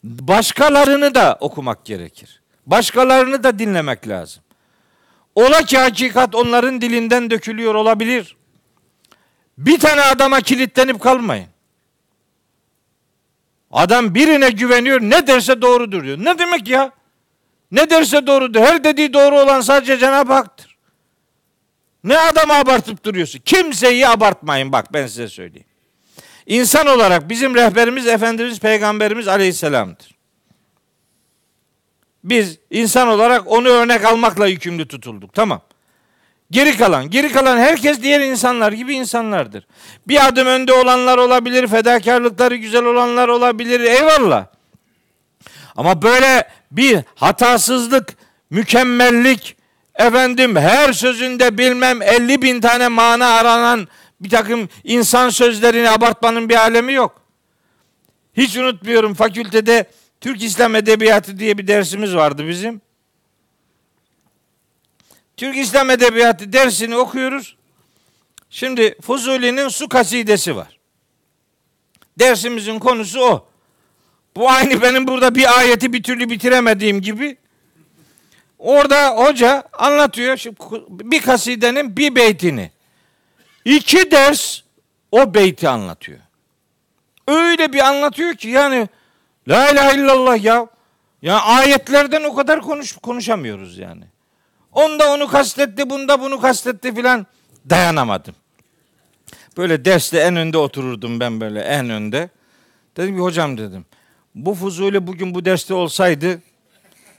Başkalarını da okumak gerekir. Başkalarını da dinlemek lazım. Ola ki hakikat onların dilinden dökülüyor olabilir. Bir tane adama kilitlenip kalmayın. Adam birine güveniyor ne derse doğrudur diyor. Ne demek ya? Ne derse doğrudur. Her dediği doğru olan sadece Cenab-ı Hak'tır. Ne adamı abartıp duruyorsun? Kimseyi abartmayın bak ben size söyleyeyim. İnsan olarak bizim rehberimiz Efendimiz Peygamberimiz Aleyhisselam'dır. Biz insan olarak onu örnek almakla yükümlü tutulduk. Tamam. Geri kalan, geri kalan herkes diğer insanlar gibi insanlardır. Bir adım önde olanlar olabilir, fedakarlıkları güzel olanlar olabilir, eyvallah. Ama böyle bir hatasızlık, mükemmellik, efendim her sözünde bilmem 50 bin tane mana aranan bir takım insan sözlerini abartmanın bir alemi yok. Hiç unutmuyorum fakültede Türk İslam Edebiyatı diye bir dersimiz vardı bizim. Türk İslam Edebiyatı dersini okuyoruz. Şimdi Fuzuli'nin su kasidesi var. Dersimizin konusu o. Bu aynı benim burada bir ayeti bir türlü bitiremediğim gibi. Orada hoca anlatıyor şimdi bir kasidenin bir beytini. İki ders o beyti anlatıyor. Öyle bir anlatıyor ki yani la ilahe illallah ya. Ya ayetlerden o kadar konuş konuşamıyoruz yani. Onda onu kastetti, bunda bunu kastetti filan dayanamadım. Böyle derste en önde otururdum ben böyle en önde. Dedim ki hocam dedim. Bu Fuzuli bugün bu derste olsaydı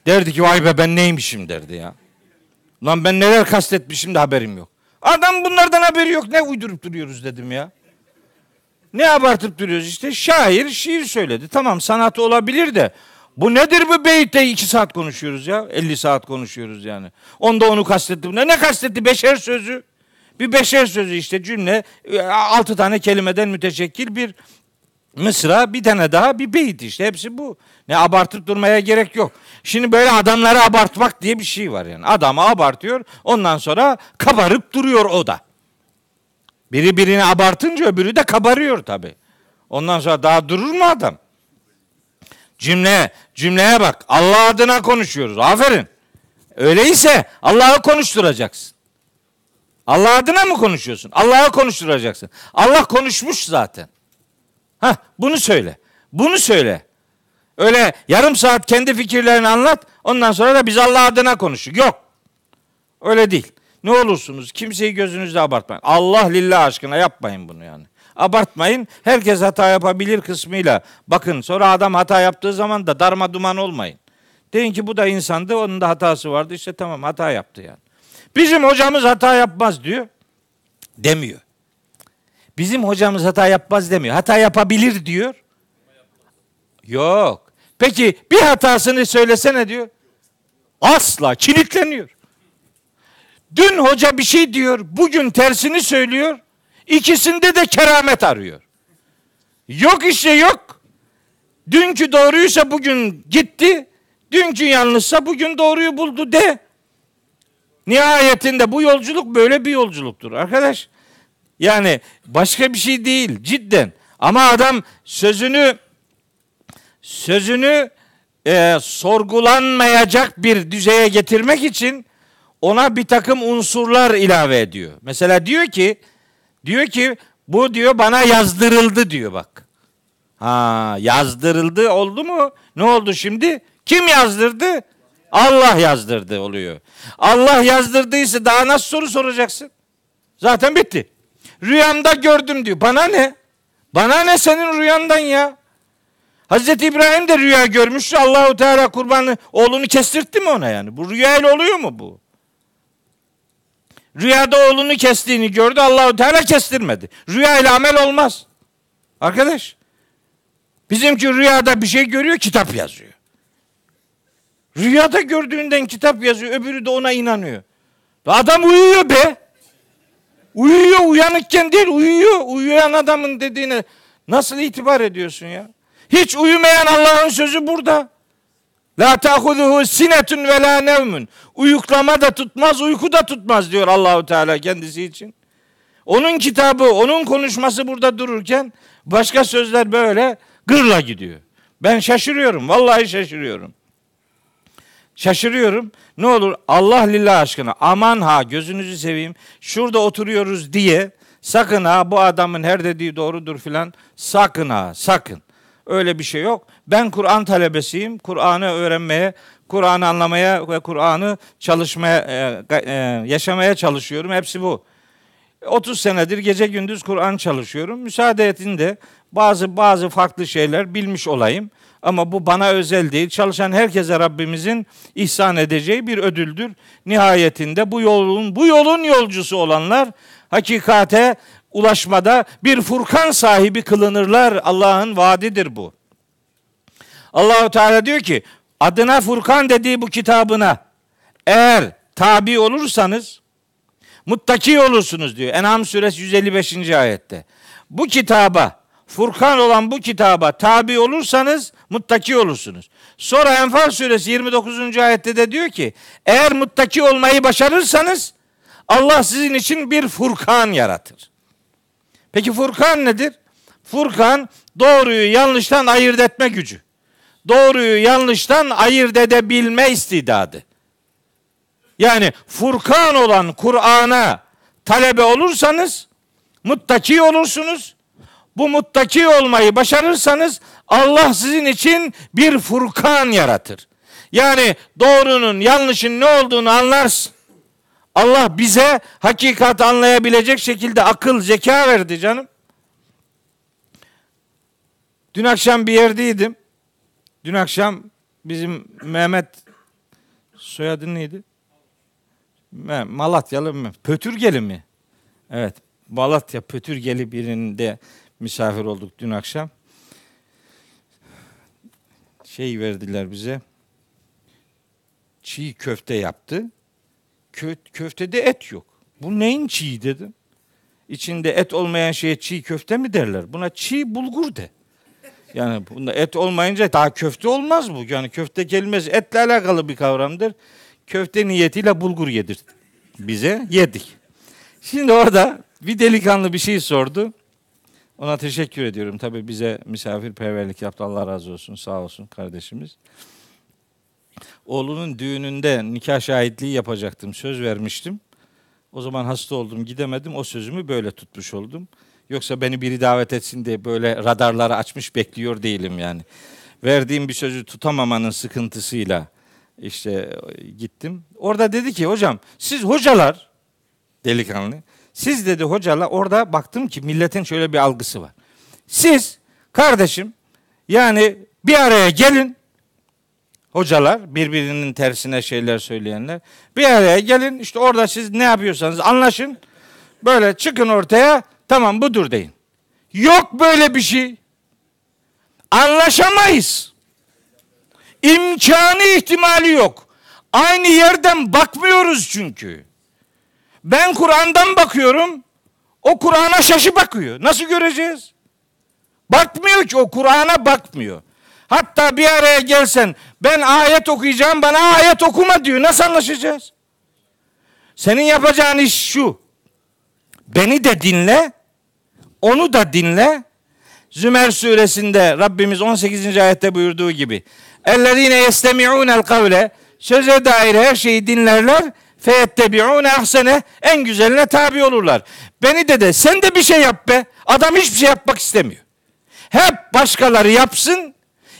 derdi ki vay be ben neymişim derdi ya. Lan ben neler kastetmişim de haberim yok. Adam bunlardan haberi yok. Ne uydurup duruyoruz dedim ya. Ne abartıp duruyoruz işte. Şair şiir söyledi. Tamam sanatı olabilir de. Bu nedir bu beyte iki saat konuşuyoruz ya. 50 saat konuşuyoruz yani. Onda onu kastetti. Ne, ne kastetti? Beşer sözü. Bir beşer sözü işte cümle. Altı tane kelimeden müteşekkil bir mısra. Bir tane daha bir beyit işte. Hepsi bu. Ne abartıp durmaya gerek yok. Şimdi böyle adamları abartmak diye bir şey var yani. Adamı abartıyor. Ondan sonra kabarıp duruyor o da. Biri birini abartınca öbürü de kabarıyor tabi. Ondan sonra daha durur mu adam? Cümle, cümleye bak. Allah adına konuşuyoruz. Aferin. Öyleyse Allah'ı konuşturacaksın. Allah adına mı konuşuyorsun? Allah'ı konuşturacaksın. Allah konuşmuş zaten. Ha, bunu söyle. Bunu söyle. Öyle yarım saat kendi fikirlerini anlat. Ondan sonra da biz Allah adına konuştuk. Yok. Öyle değil. Ne olursunuz kimseyi gözünüzde abartmayın. Allah lillah aşkına yapmayın bunu yani. Abartmayın. Herkes hata yapabilir kısmıyla. Bakın sonra adam hata yaptığı zaman da darma duman olmayın. Deyin ki bu da insandı onun da hatası vardı. İşte tamam hata yaptı yani. Bizim hocamız hata yapmaz diyor. Demiyor. Bizim hocamız hata yapmaz demiyor. Hata yapabilir diyor. Yok. Peki bir hatasını söylesene diyor. Asla kilitleniyor. Dün hoca bir şey diyor, bugün tersini söylüyor. İkisinde de keramet arıyor. Yok işte yok. Dünkü doğruysa bugün gitti. Dünkü yanlışsa bugün doğruyu buldu de. Nihayetinde bu yolculuk böyle bir yolculuktur arkadaş. Yani başka bir şey değil cidden. Ama adam sözünü sözünü e, sorgulanmayacak bir düzeye getirmek için ona bir takım unsurlar ilave ediyor. Mesela diyor ki diyor ki bu diyor bana yazdırıldı diyor bak. Ha yazdırıldı oldu mu? Ne oldu şimdi? Kim yazdırdı? Allah yazdırdı oluyor. Allah yazdırdıysa daha nasıl soru soracaksın? Zaten bitti. Rüyamda gördüm diyor. Bana ne? Bana ne senin rüyandan ya? Hazreti İbrahim de rüya görmüş. Allahu Teala kurbanı oğlunu kestirtti mi ona yani? Bu rüyayla oluyor mu bu? Rüyada oğlunu kestiğini gördü. Allahu Teala kestirmedi. Rüya ile amel olmaz. Arkadaş. Bizimki rüyada bir şey görüyor, kitap yazıyor. Rüyada gördüğünden kitap yazıyor, öbürü de ona inanıyor. Adam uyuyor be. Uyuyor, uyanıkken değil, uyuyor. Uyuyan adamın dediğine nasıl itibar ediyorsun ya? Hiç uyumayan Allah'ın sözü burada. La ta'huzuhu sinetun ve la nevmun. Uyuklama da tutmaz, uyku da tutmaz diyor Allahu Teala kendisi için. Onun kitabı, onun konuşması burada dururken başka sözler böyle gırla gidiyor. Ben şaşırıyorum. Vallahi şaşırıyorum. Şaşırıyorum. Ne olur Allah lillah aşkına aman ha gözünüzü seveyim. Şurada oturuyoruz diye sakın ha bu adamın her dediği doğrudur filan sakın ha sakın. Öyle bir şey yok. Ben Kur'an talebesiyim. Kur'an'ı öğrenmeye, Kur'an'ı anlamaya ve Kur'an'ı çalışmaya, e, e, yaşamaya çalışıyorum. Hepsi bu. 30 senedir gece gündüz Kur'an çalışıyorum. Müsaade edin de bazı bazı farklı şeyler bilmiş olayım. Ama bu bana özel değil. Çalışan herkese Rabbimizin ihsan edeceği bir ödüldür. Nihayetinde bu yolun bu yolun yolcusu olanlar hakikate ulaşmada bir furkan sahibi kılınırlar. Allah'ın vaadidir bu. Allahu Teala diyor ki adına Furkan dediği bu kitabına eğer tabi olursanız muttaki olursunuz diyor. En'am suresi 155. ayette. Bu kitaba Furkan olan bu kitaba tabi olursanız muttaki olursunuz. Sonra Enfal suresi 29. ayette de diyor ki eğer muttaki olmayı başarırsanız Allah sizin için bir Furkan yaratır. Peki Furkan nedir? Furkan doğruyu yanlıştan ayırt etme gücü. Doğruyu yanlıştan ayırt edebilme istidadı. Yani Furkan olan Kur'an'a talebe olursanız muttaki olursunuz. Bu muttaki olmayı başarırsanız Allah sizin için bir Furkan yaratır. Yani doğrunun yanlışın ne olduğunu anlarsın. Allah bize hakikat anlayabilecek şekilde akıl, zeka verdi canım. Dün akşam bir yerdeydim. Dün akşam bizim Mehmet soyadı neydi? Malatyalı mı? Pötürgeli mi? Evet. Malatya Pötürgeli birinde misafir olduk dün akşam. Şey verdiler bize. Çiğ köfte yaptı. Kö köftede et yok. Bu neyin çiğ dedim. İçinde et olmayan şeye çiğ köfte mi derler? Buna çiğ bulgur de. Yani bunda et olmayınca daha köfte olmaz bu. Yani köfte kelimesi etle alakalı bir kavramdır. Köfte niyetiyle bulgur yedir bize. Yedik. Şimdi orada bir delikanlı bir şey sordu. Ona teşekkür ediyorum. Tabii bize misafirperverlik yaptı. Allah razı olsun. Sağ olsun kardeşimiz. Oğlunun düğününde nikah şahitliği yapacaktım. Söz vermiştim. O zaman hasta oldum, gidemedim. O sözümü böyle tutmuş oldum. Yoksa beni biri davet etsin diye böyle radarları açmış bekliyor değilim yani. Verdiğim bir sözü tutamamanın sıkıntısıyla işte gittim. Orada dedi ki hocam siz hocalar delikanlı siz dedi hocala orada baktım ki milletin şöyle bir algısı var. Siz kardeşim yani bir araya gelin hocalar birbirinin tersine şeyler söyleyenler bir araya gelin işte orada siz ne yapıyorsanız anlaşın böyle çıkın ortaya tamam budur deyin. Yok böyle bir şey. Anlaşamayız. İmkanı ihtimali yok. Aynı yerden bakmıyoruz çünkü. Ben Kur'an'dan bakıyorum. O Kur'an'a şaşı bakıyor. Nasıl göreceğiz? Bakmıyor ki o Kur'an'a bakmıyor. Hatta bir araya gelsen ben ayet okuyacağım bana ayet okuma diyor. Nasıl anlaşacağız? Senin yapacağın iş şu. Beni de dinle. Onu da dinle. Zümer suresinde Rabbimiz 18. ayette buyurduğu gibi. Ellezine yestemi'unel kavle söze dair her şeyi dinlerler feyettebi'une ahsene en güzeline tabi olurlar. Beni de de sen de bir şey yap be. Adam hiçbir şey yapmak istemiyor. Hep başkaları yapsın.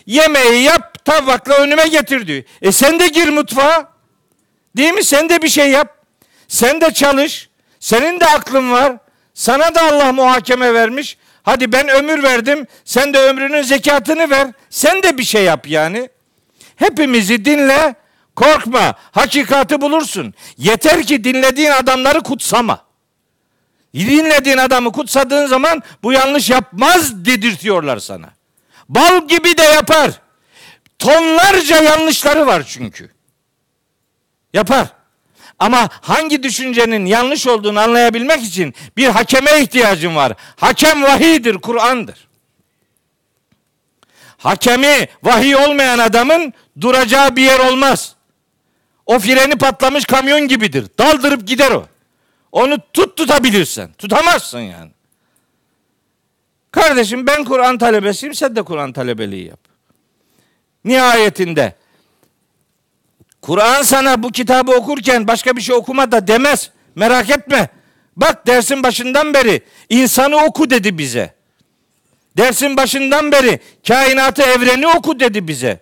Yemeği yap tabakla önüme getir diyor. E sen de gir mutfağa. Değil mi? Sen de bir şey yap. Sen de çalış. Senin de aklın var. Sana da Allah muhakeme vermiş. Hadi ben ömür verdim. Sen de ömrünün zekatını ver. Sen de bir şey yap yani. Hepimizi dinle. Korkma. Hakikati bulursun. Yeter ki dinlediğin adamları kutsama. Dinlediğin adamı kutsadığın zaman bu yanlış yapmaz dedirtiyorlar sana. Bal gibi de yapar. Tonlarca yanlışları var çünkü. Yapar. Ama hangi düşüncenin yanlış olduğunu anlayabilmek için bir hakeme ihtiyacın var. Hakem vahidir, Kur'an'dır. Hakemi vahiy olmayan adamın duracağı bir yer olmaz. O freni patlamış kamyon gibidir. Daldırıp gider o. Onu tut tutabilirsen. Tutamazsın yani. Kardeşim ben Kur'an talebesiyim sen de Kur'an talebeliği yap. Nihayetinde Kur'an sana bu kitabı okurken başka bir şey okuma da demez. Merak etme. Bak dersin başından beri insanı oku dedi bize. Dersin başından beri kainatı evreni oku dedi bize.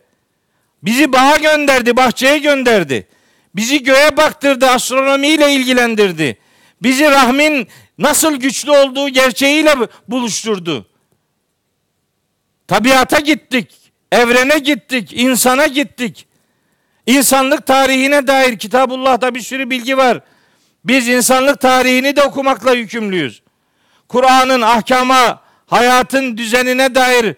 Bizi bağa gönderdi, bahçeye gönderdi. Bizi göğe baktırdı, astronomiyle ilgilendirdi. Bizi rahmin nasıl güçlü olduğu gerçeğiyle buluşturdu. Tabiata gittik, evrene gittik, insana gittik. İnsanlık tarihine dair Kitabullah'ta bir sürü bilgi var. Biz insanlık tarihini de okumakla yükümlüyüz. Kur'an'ın ahkama, hayatın düzenine dair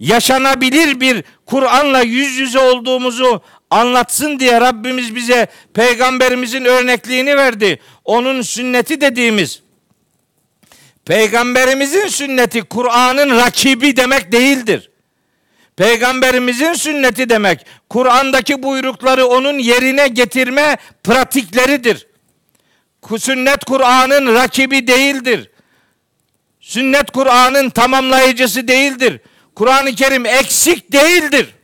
yaşanabilir bir Kur'an'la yüz yüze olduğumuzu anlatsın diye Rabbimiz bize peygamberimizin örnekliğini verdi. Onun sünneti dediğimiz peygamberimizin sünneti Kur'an'ın rakibi demek değildir. Peygamberimizin sünneti demek Kur'an'daki buyrukları onun yerine getirme pratikleridir. Sünnet Kur'an'ın rakibi değildir. Sünnet Kur'an'ın tamamlayıcısı değildir. Kur'an-ı Kerim eksik değildir.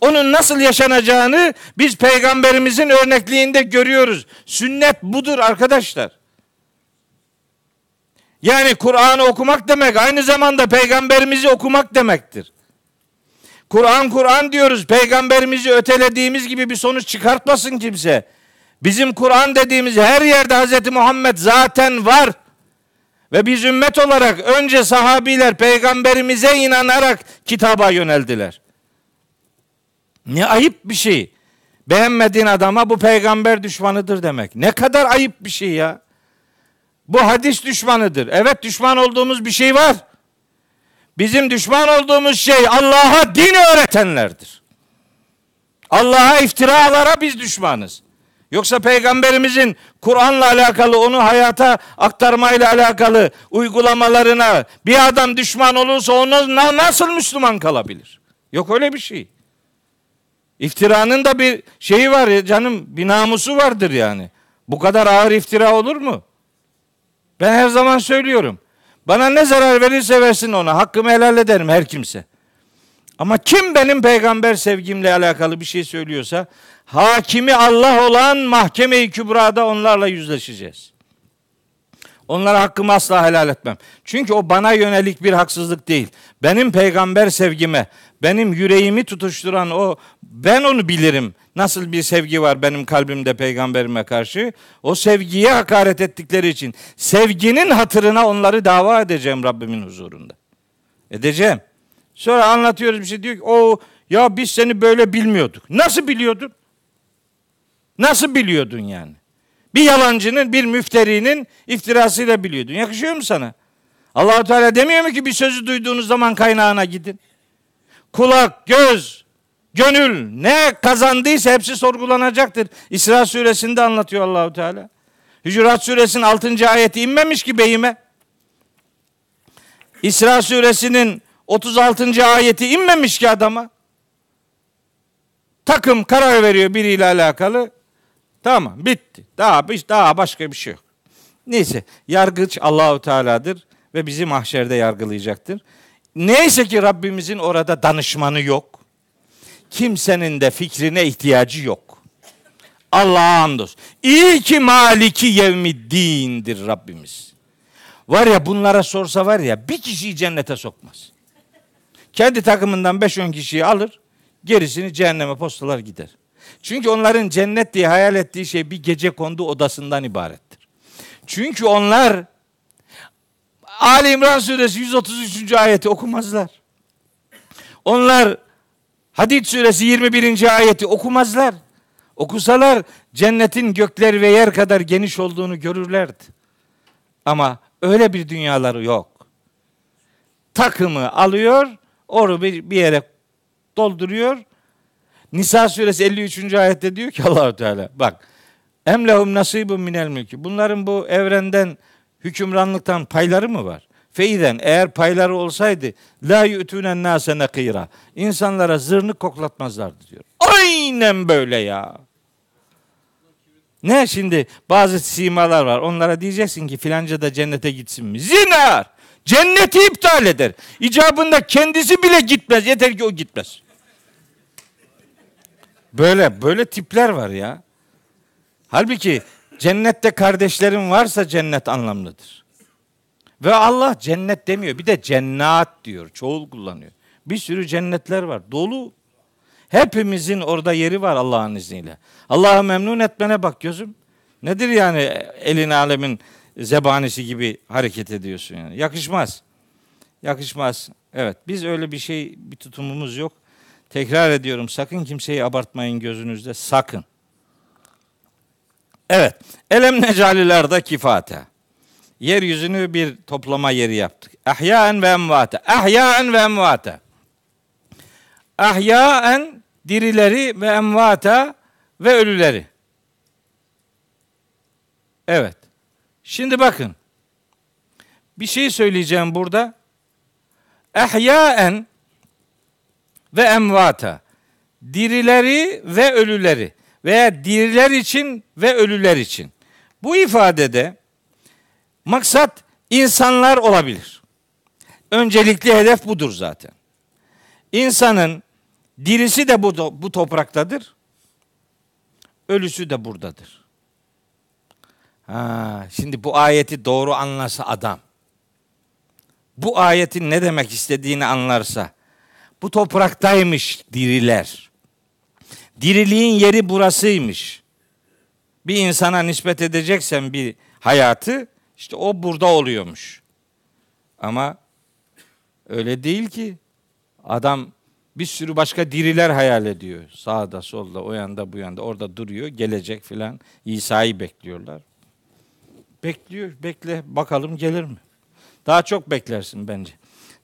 Onun nasıl yaşanacağını biz peygamberimizin örnekliğinde görüyoruz. Sünnet budur arkadaşlar. Yani Kur'an'ı okumak demek aynı zamanda peygamberimizi okumak demektir. Kur'an Kur'an diyoruz. Peygamberimizi ötelediğimiz gibi bir sonuç çıkartmasın kimse. Bizim Kur'an dediğimiz her yerde Hz. Muhammed zaten var. Ve biz ümmet olarak önce sahabiler peygamberimize inanarak kitaba yöneldiler. Ne ayıp bir şey. Beğenmediğin adama bu peygamber düşmanıdır demek. Ne kadar ayıp bir şey ya. Bu hadis düşmanıdır. Evet düşman olduğumuz bir şey var. Bizim düşman olduğumuz şey Allah'a din öğretenlerdir. Allah'a iftiralara biz düşmanız. Yoksa peygamberimizin Kur'an'la alakalı onu hayata aktarmayla alakalı uygulamalarına bir adam düşman olursa onu nasıl Müslüman kalabilir? Yok öyle bir şey. İftiranın da bir şeyi var ya canım bir namusu vardır yani. Bu kadar ağır iftira olur mu? Ben her zaman söylüyorum. Bana ne zarar verirse versin ona. Hakkımı helal ederim her kimse. Ama kim benim peygamber sevgimle alakalı bir şey söylüyorsa hakimi Allah olan mahkeme-i kübrada onlarla yüzleşeceğiz. Onlara hakkımı asla helal etmem. Çünkü o bana yönelik bir haksızlık değil. Benim peygamber sevgime, benim yüreğimi tutuşturan o, ben onu bilirim. Nasıl bir sevgi var benim kalbimde peygamberime karşı. O sevgiye hakaret ettikleri için sevginin hatırına onları dava edeceğim Rabbimin huzurunda. Edeceğim. Sonra anlatıyoruz bir şey diyor ki o ya biz seni böyle bilmiyorduk. Nasıl biliyordun? Nasıl biliyordun yani? Bir yalancının, bir müfterinin iftirasıyla biliyordun. Yakışıyor mu sana? Allahu Teala demiyor mu ki bir sözü duyduğunuz zaman kaynağına gidin? Kulak, göz, gönül ne kazandıysa hepsi sorgulanacaktır. İsra suresinde anlatıyor Allahu Teala. Hücurat suresinin 6. ayeti inmemiş ki beyime. İsra suresinin 36. ayeti inmemiş ki adama. Takım karar veriyor biriyle alakalı. Tamam bitti. Daha daha başka bir şey yok. Neyse yargıç Allahu Teala'dır ve bizi mahşerde yargılayacaktır. Neyse ki Rabbimizin orada danışmanı yok. Kimsenin de fikrine ihtiyacı yok. Allah'a hamdolsun. İyi ki maliki yevmiddindir Rabbimiz. Var ya bunlara sorsa var ya bir kişiyi cennete sokmaz. Kendi takımından 5-10 kişiyi alır, gerisini cehenneme postalar gider. Çünkü onların cennet diye hayal ettiği şey bir gece kondu odasından ibarettir. Çünkü onlar Ali İmran suresi 133. ayeti okumazlar. Onlar Hadid suresi 21. ayeti okumazlar. Okusalar cennetin gökler ve yer kadar geniş olduğunu görürlerdi. Ama öyle bir dünyaları yok. Takımı alıyor, onu bir, bir yere dolduruyor. Nisa suresi 53. ayette diyor ki Allahu Teala bak emlehum nasibun minel mülkü. Bunların bu evrenden hükümranlıktan payları mı var? Feyden eğer payları olsaydı la yu'tunen nase nakira. İnsanlara zırnı koklatmazlardı diyor. Aynen böyle ya. Ne şimdi bazı simalar var. Onlara diyeceksin ki filanca da cennete gitsin mi? Zinar. Cenneti iptal eder. İcabında kendisi bile gitmez. Yeter ki o gitmez. Böyle böyle tipler var ya. Halbuki cennette kardeşlerin varsa cennet anlamlıdır. Ve Allah cennet demiyor. Bir de cennat diyor. Çoğul kullanıyor. Bir sürü cennetler var. Dolu. Hepimizin orada yeri var Allah'ın izniyle. Allah'ı memnun etmene bak gözüm. Nedir yani elin alemin zebanisi gibi hareket ediyorsun yani. Yakışmaz. Yakışmaz. Evet biz öyle bir şey bir tutumumuz yok. Tekrar ediyorum sakın kimseyi abartmayın gözünüzde sakın. Evet. Elem necalilerde kifate. Yeryüzünü bir toplama yeri yaptık. Ahyaen ve emvate. Ahyaen ve emvate. Ahyaen dirileri ve emvata ve ölüleri. Evet. Şimdi bakın. Bir şey söyleyeceğim burada. Ehyaen ve emvata. Dirileri ve ölüleri veya diriler için ve ölüler için. Bu ifadede maksat insanlar olabilir. Öncelikli hedef budur zaten. İnsanın dirisi de bu, bu topraktadır. Ölüsü de buradadır. Ha, şimdi bu ayeti doğru anlasa adam, bu ayetin ne demek istediğini anlarsa, bu topraktaymış diriler. Diriliğin yeri burasıymış. bir insana nispet edeceksen bir hayatı işte o burada oluyormuş. Ama öyle değil ki. Adam bir sürü başka diriler hayal ediyor. Sağda, solda, o yanda, bu yanda. Orada duruyor, gelecek filan. İsa'yı bekliyorlar. Bekliyor, bekle. Bakalım gelir mi? Daha çok beklersin bence.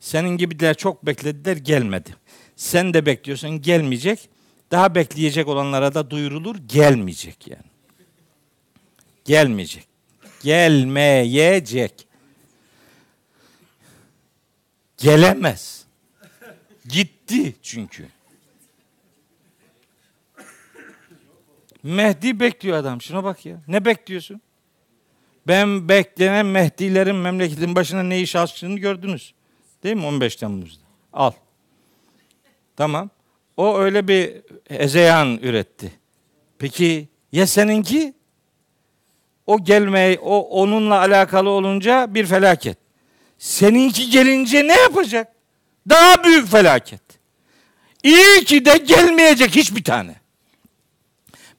Senin gibiler çok beklediler, gelmedi. Sen de bekliyorsun, gelmeyecek. Daha bekleyecek olanlara da duyurulur, gelmeyecek yani. Gelmeyecek. Gelmeyecek. Gelemez. Gitti çünkü. Mehdi bekliyor adam. Şuna bak ya. Ne bekliyorsun? Ben beklenen Mehdilerin memleketin başına ne iş açtığını gördünüz. Değil mi 15 Temmuz'da? Al. Tamam. O öyle bir ezeyan üretti. Peki ya seninki? O gelmeyi, o onunla alakalı olunca bir felaket. Seninki gelince ne yapacak? Daha büyük felaket. İyi ki de gelmeyecek hiçbir tane.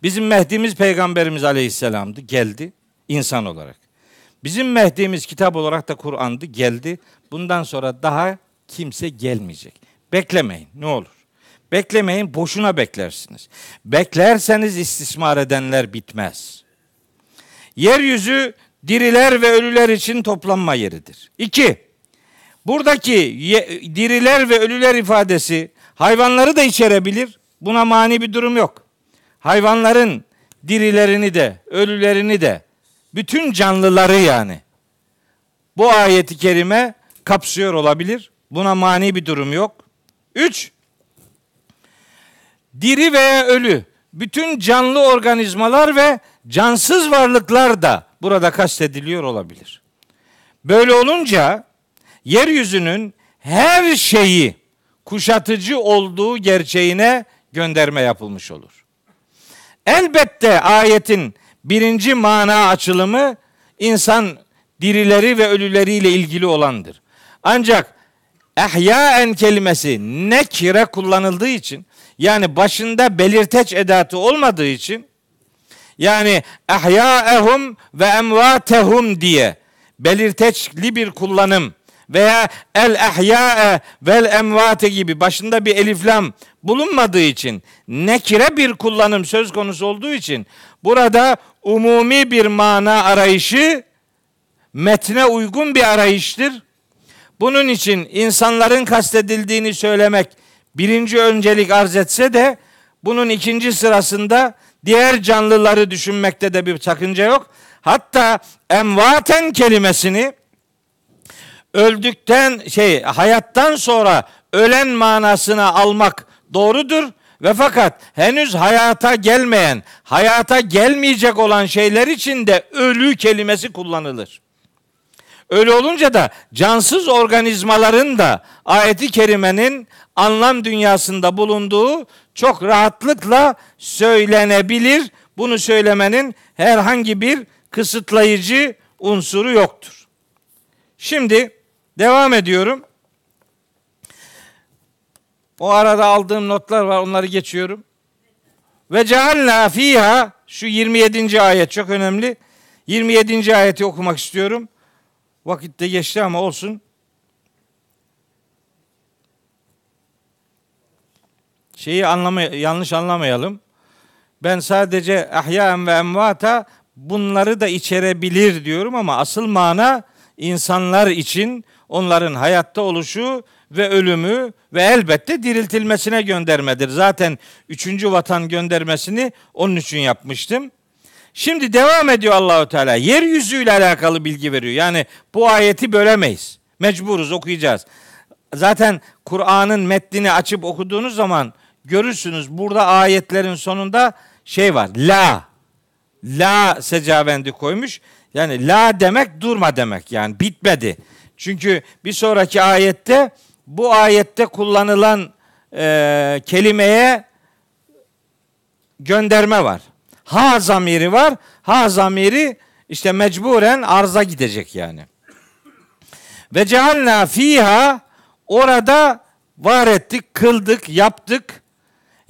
Bizim Mehdi'miz Peygamberimiz Aleyhisselam'dı. Geldi insan olarak. Bizim Mehdi'miz kitap olarak da Kur'an'dı. Geldi. Bundan sonra daha kimse gelmeyecek. Beklemeyin ne olur. Beklemeyin boşuna beklersiniz. Beklerseniz istismar edenler bitmez. Yeryüzü diriler ve ölüler için toplanma yeridir. İki, buradaki diriler ve ölüler ifadesi hayvanları da içerebilir. Buna mani bir durum yok. Hayvanların dirilerini de, ölülerini de, bütün canlıları yani bu ayeti kerime kapsıyor olabilir. Buna mani bir durum yok. Üç, diri veya ölü, bütün canlı organizmalar ve cansız varlıklar da burada kastediliyor olabilir. Böyle olunca yeryüzünün her şeyi kuşatıcı olduğu gerçeğine gönderme yapılmış olur. Elbette ayetin birinci mana açılımı insan dirileri ve ölüleriyle ilgili olandır. Ancak ehyaen kelimesi nekire kullanıldığı için yani başında belirteç edatı olmadığı için yani ehyaehum ve emvatehum diye belirteçli bir kullanım veya el ehya'e vel emvate gibi başında bir eliflam bulunmadığı için nekire bir kullanım söz konusu olduğu için burada umumi bir mana arayışı metne uygun bir arayıştır. Bunun için insanların kastedildiğini söylemek birinci öncelik arz etse de bunun ikinci sırasında diğer canlıları düşünmekte de bir sakınca yok. Hatta emvaten kelimesini öldükten şey hayattan sonra ölen manasına almak doğrudur ve fakat henüz hayata gelmeyen, hayata gelmeyecek olan şeyler için de ölü kelimesi kullanılır. Öyle olunca da cansız organizmaların da ayeti kerimenin anlam dünyasında bulunduğu çok rahatlıkla söylenebilir. Bunu söylemenin herhangi bir kısıtlayıcı unsuru yoktur. Şimdi devam ediyorum. O arada aldığım notlar var onları geçiyorum. Ve cealna fiha şu 27. ayet çok önemli. 27. ayeti okumak istiyorum. Vakit de geçti ama olsun. Şeyi anlamay yanlış anlamayalım. Ben sadece ahyaen ve emvata bunları da içerebilir diyorum ama asıl mana insanlar için onların hayatta oluşu ve ölümü ve elbette diriltilmesine göndermedir. Zaten üçüncü vatan göndermesini onun için yapmıştım. Şimdi devam ediyor Allahu Teala. Yeryüzüyle alakalı bilgi veriyor. Yani bu ayeti bölemeyiz. Mecburuz okuyacağız. Zaten Kur'an'ın metnini açıp okuduğunuz zaman görürsünüz burada ayetlerin sonunda şey var. La. La secavendi koymuş. Yani la demek durma demek yani bitmedi. Çünkü bir sonraki ayette bu ayette kullanılan e, kelimeye gönderme var. Ha zamiri var. Ha zamiri işte mecburen arza gidecek yani. Ve cealna fiha orada var ettik, kıldık, yaptık.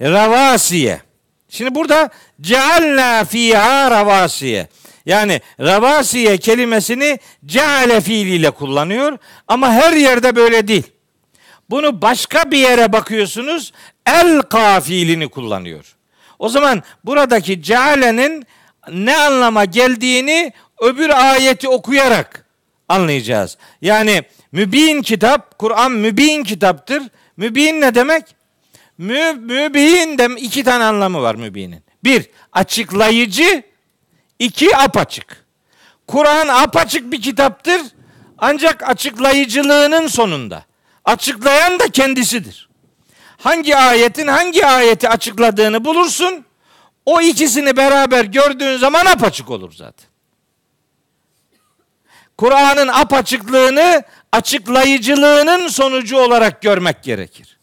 Ravasiye. Şimdi burada cealna fiha ravasiye. Yani ravasiye kelimesini ceale fiiliyle kullanıyor ama her yerde böyle değil. Bunu başka bir yere bakıyorsunuz el fiilini kullanıyor. O zaman buradaki cealenin ne anlama geldiğini öbür ayeti okuyarak anlayacağız. Yani mübin kitap, Kur'an mübin kitaptır. Mübin ne demek? Mü, mübin de iki tane anlamı var mübinin. Bir, açıklayıcı. iki apaçık. Kur'an apaçık bir kitaptır. Ancak açıklayıcılığının sonunda. Açıklayan da kendisidir. Hangi ayetin hangi ayeti açıkladığını bulursun. O ikisini beraber gördüğün zaman apaçık olur zaten. Kur'an'ın apaçıklığını açıklayıcılığının sonucu olarak görmek gerekir.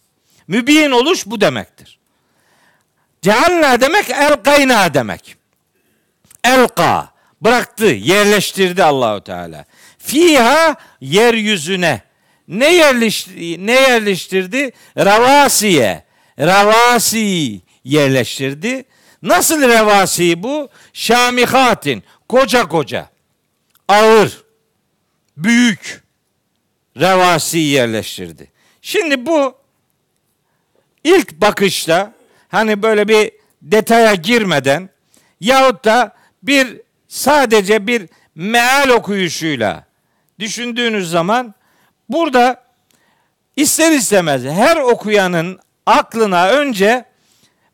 Mübin oluş bu demektir. Cealna demek elkayna demek. Elka bıraktı, yerleştirdi Allahu Teala. Fiha yeryüzüne ne yerleştirdi? Ne yerleştirdi? Ravasiye. Ravasi yerleştirdi. Nasıl revasi bu? Şamihatin. Koca koca. Ağır. Büyük. Revasi yerleştirdi. Şimdi bu ilk bakışta hani böyle bir detaya girmeden yahut da bir sadece bir meal okuyuşuyla düşündüğünüz zaman burada ister istemez her okuyanın aklına önce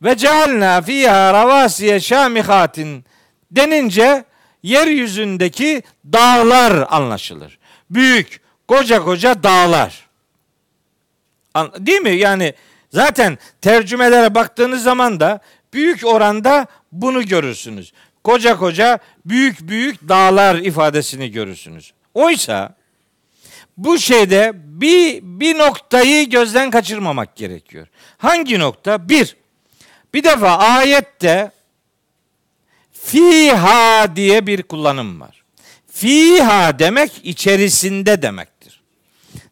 ve cealna fiha ravasiye şamihatin denince yeryüzündeki dağlar anlaşılır. Büyük, koca koca dağlar. Değil mi? Yani zaten tercümelere baktığınız zaman da büyük oranda bunu görürsünüz. Koca koca büyük büyük dağlar ifadesini görürsünüz. Oysa bu şeyde bir, bir noktayı gözden kaçırmamak gerekiyor. Hangi nokta? Bir, bir defa ayette fiha diye bir kullanım var. Fiha demek içerisinde demektir.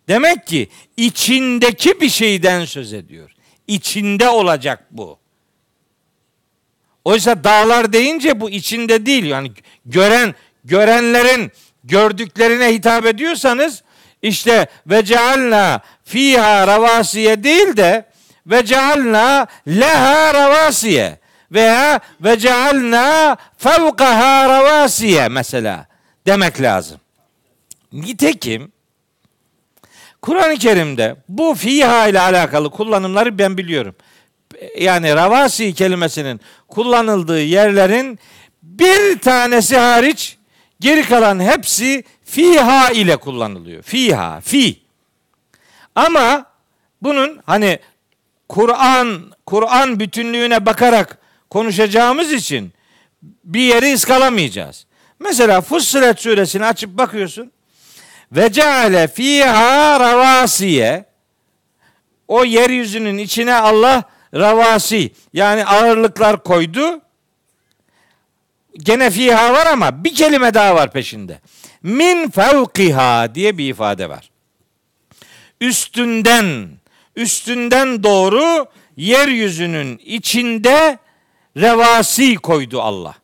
Demek ki içindeki bir şeyden söz ediyor. İçinde olacak bu. Oysa dağlar deyince bu içinde değil. Yani gören görenlerin gördüklerine hitap ediyorsanız işte ve cealna fiha ravasiye değil de ve cealna leha ravasiye veya ve cealna fevkaha ravasiye mesela demek lazım. Nitekim Kur'an-ı Kerim'de bu fiha ile alakalı kullanımları ben biliyorum. Yani ravasi kelimesinin kullanıldığı yerlerin bir tanesi hariç geri kalan hepsi fiha ile kullanılıyor. Fiha, fi. Ama bunun hani Kur'an Kur'an bütünlüğüne bakarak konuşacağımız için bir yeri ıskalamayacağız. Mesela Fussilet suresini açıp bakıyorsun. Ve ceale fiha ravasiye o yeryüzünün içine Allah ravasi yani ağırlıklar koydu. Gene fiha var ama bir kelime daha var peşinde. Min fevkiha diye bir ifade var. Üstünden, üstünden doğru yeryüzünün içinde revasi koydu Allah.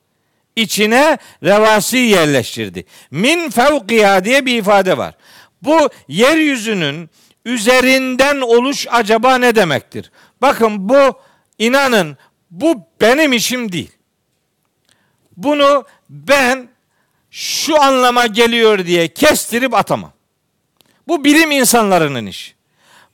İçine revasi yerleştirdi. Min fevkiha diye bir ifade var. Bu yeryüzünün üzerinden oluş acaba ne demektir? Bakın bu inanın bu benim işim değil. Bunu ben şu anlama geliyor diye kestirip atamam. Bu bilim insanlarının işi.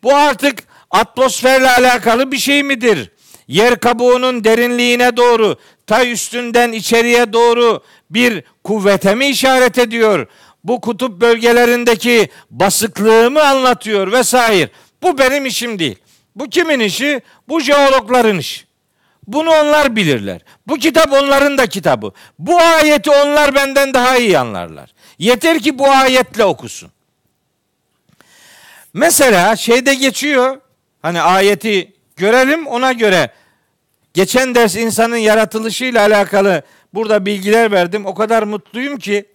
Bu artık atmosferle alakalı bir şey midir? Yer kabuğunun derinliğine doğru, ta üstünden içeriye doğru bir kuvvete mi işaret ediyor? Bu kutup bölgelerindeki basıklığı mı anlatıyor vesaire. Bu benim işim değil. Bu kimin işi? Bu jeologların işi. Bunu onlar bilirler. Bu kitap onların da kitabı. Bu ayeti onlar benden daha iyi anlarlar. Yeter ki bu ayetle okusun. Mesela şeyde geçiyor. Hani ayeti görelim ona göre. Geçen ders insanın yaratılışıyla alakalı burada bilgiler verdim. O kadar mutluyum ki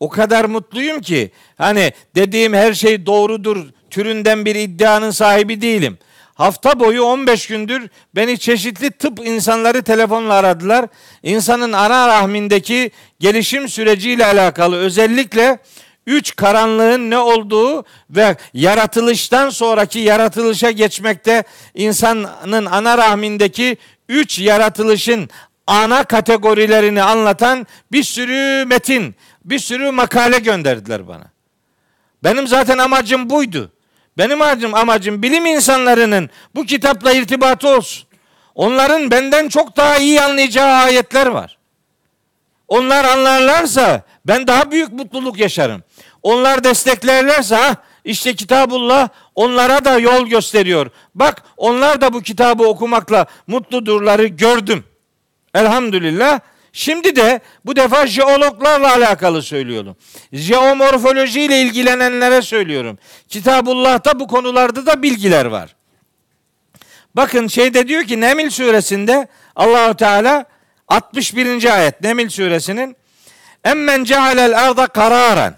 o kadar mutluyum ki hani dediğim her şey doğrudur türünden bir iddianın sahibi değilim. Hafta boyu 15 gündür beni çeşitli tıp insanları telefonla aradılar. İnsanın ana rahmindeki gelişim süreciyle alakalı özellikle üç karanlığın ne olduğu ve yaratılıştan sonraki yaratılışa geçmekte insanın ana rahmindeki üç yaratılışın ana kategorilerini anlatan bir sürü metin, bir sürü makale gönderdiler bana. Benim zaten amacım buydu. Benim amacım, amacım bilim insanlarının bu kitapla irtibatı olsun. Onların benden çok daha iyi anlayacağı ayetler var. Onlar anlarlarsa ben daha büyük mutluluk yaşarım. Onlar desteklerlerse ha işte kitabullah onlara da yol gösteriyor. Bak onlar da bu kitabı okumakla mutludurları gördüm. Elhamdülillah. Şimdi de bu defa jeologlarla alakalı söylüyorum. Jeomorfoloji ile ilgilenenlere söylüyorum. Kitabullah'ta bu konularda da bilgiler var. Bakın şeyde diyor ki Nemil suresinde Allahu Teala 61. ayet Nemil suresinin Emmen cealel arda kararan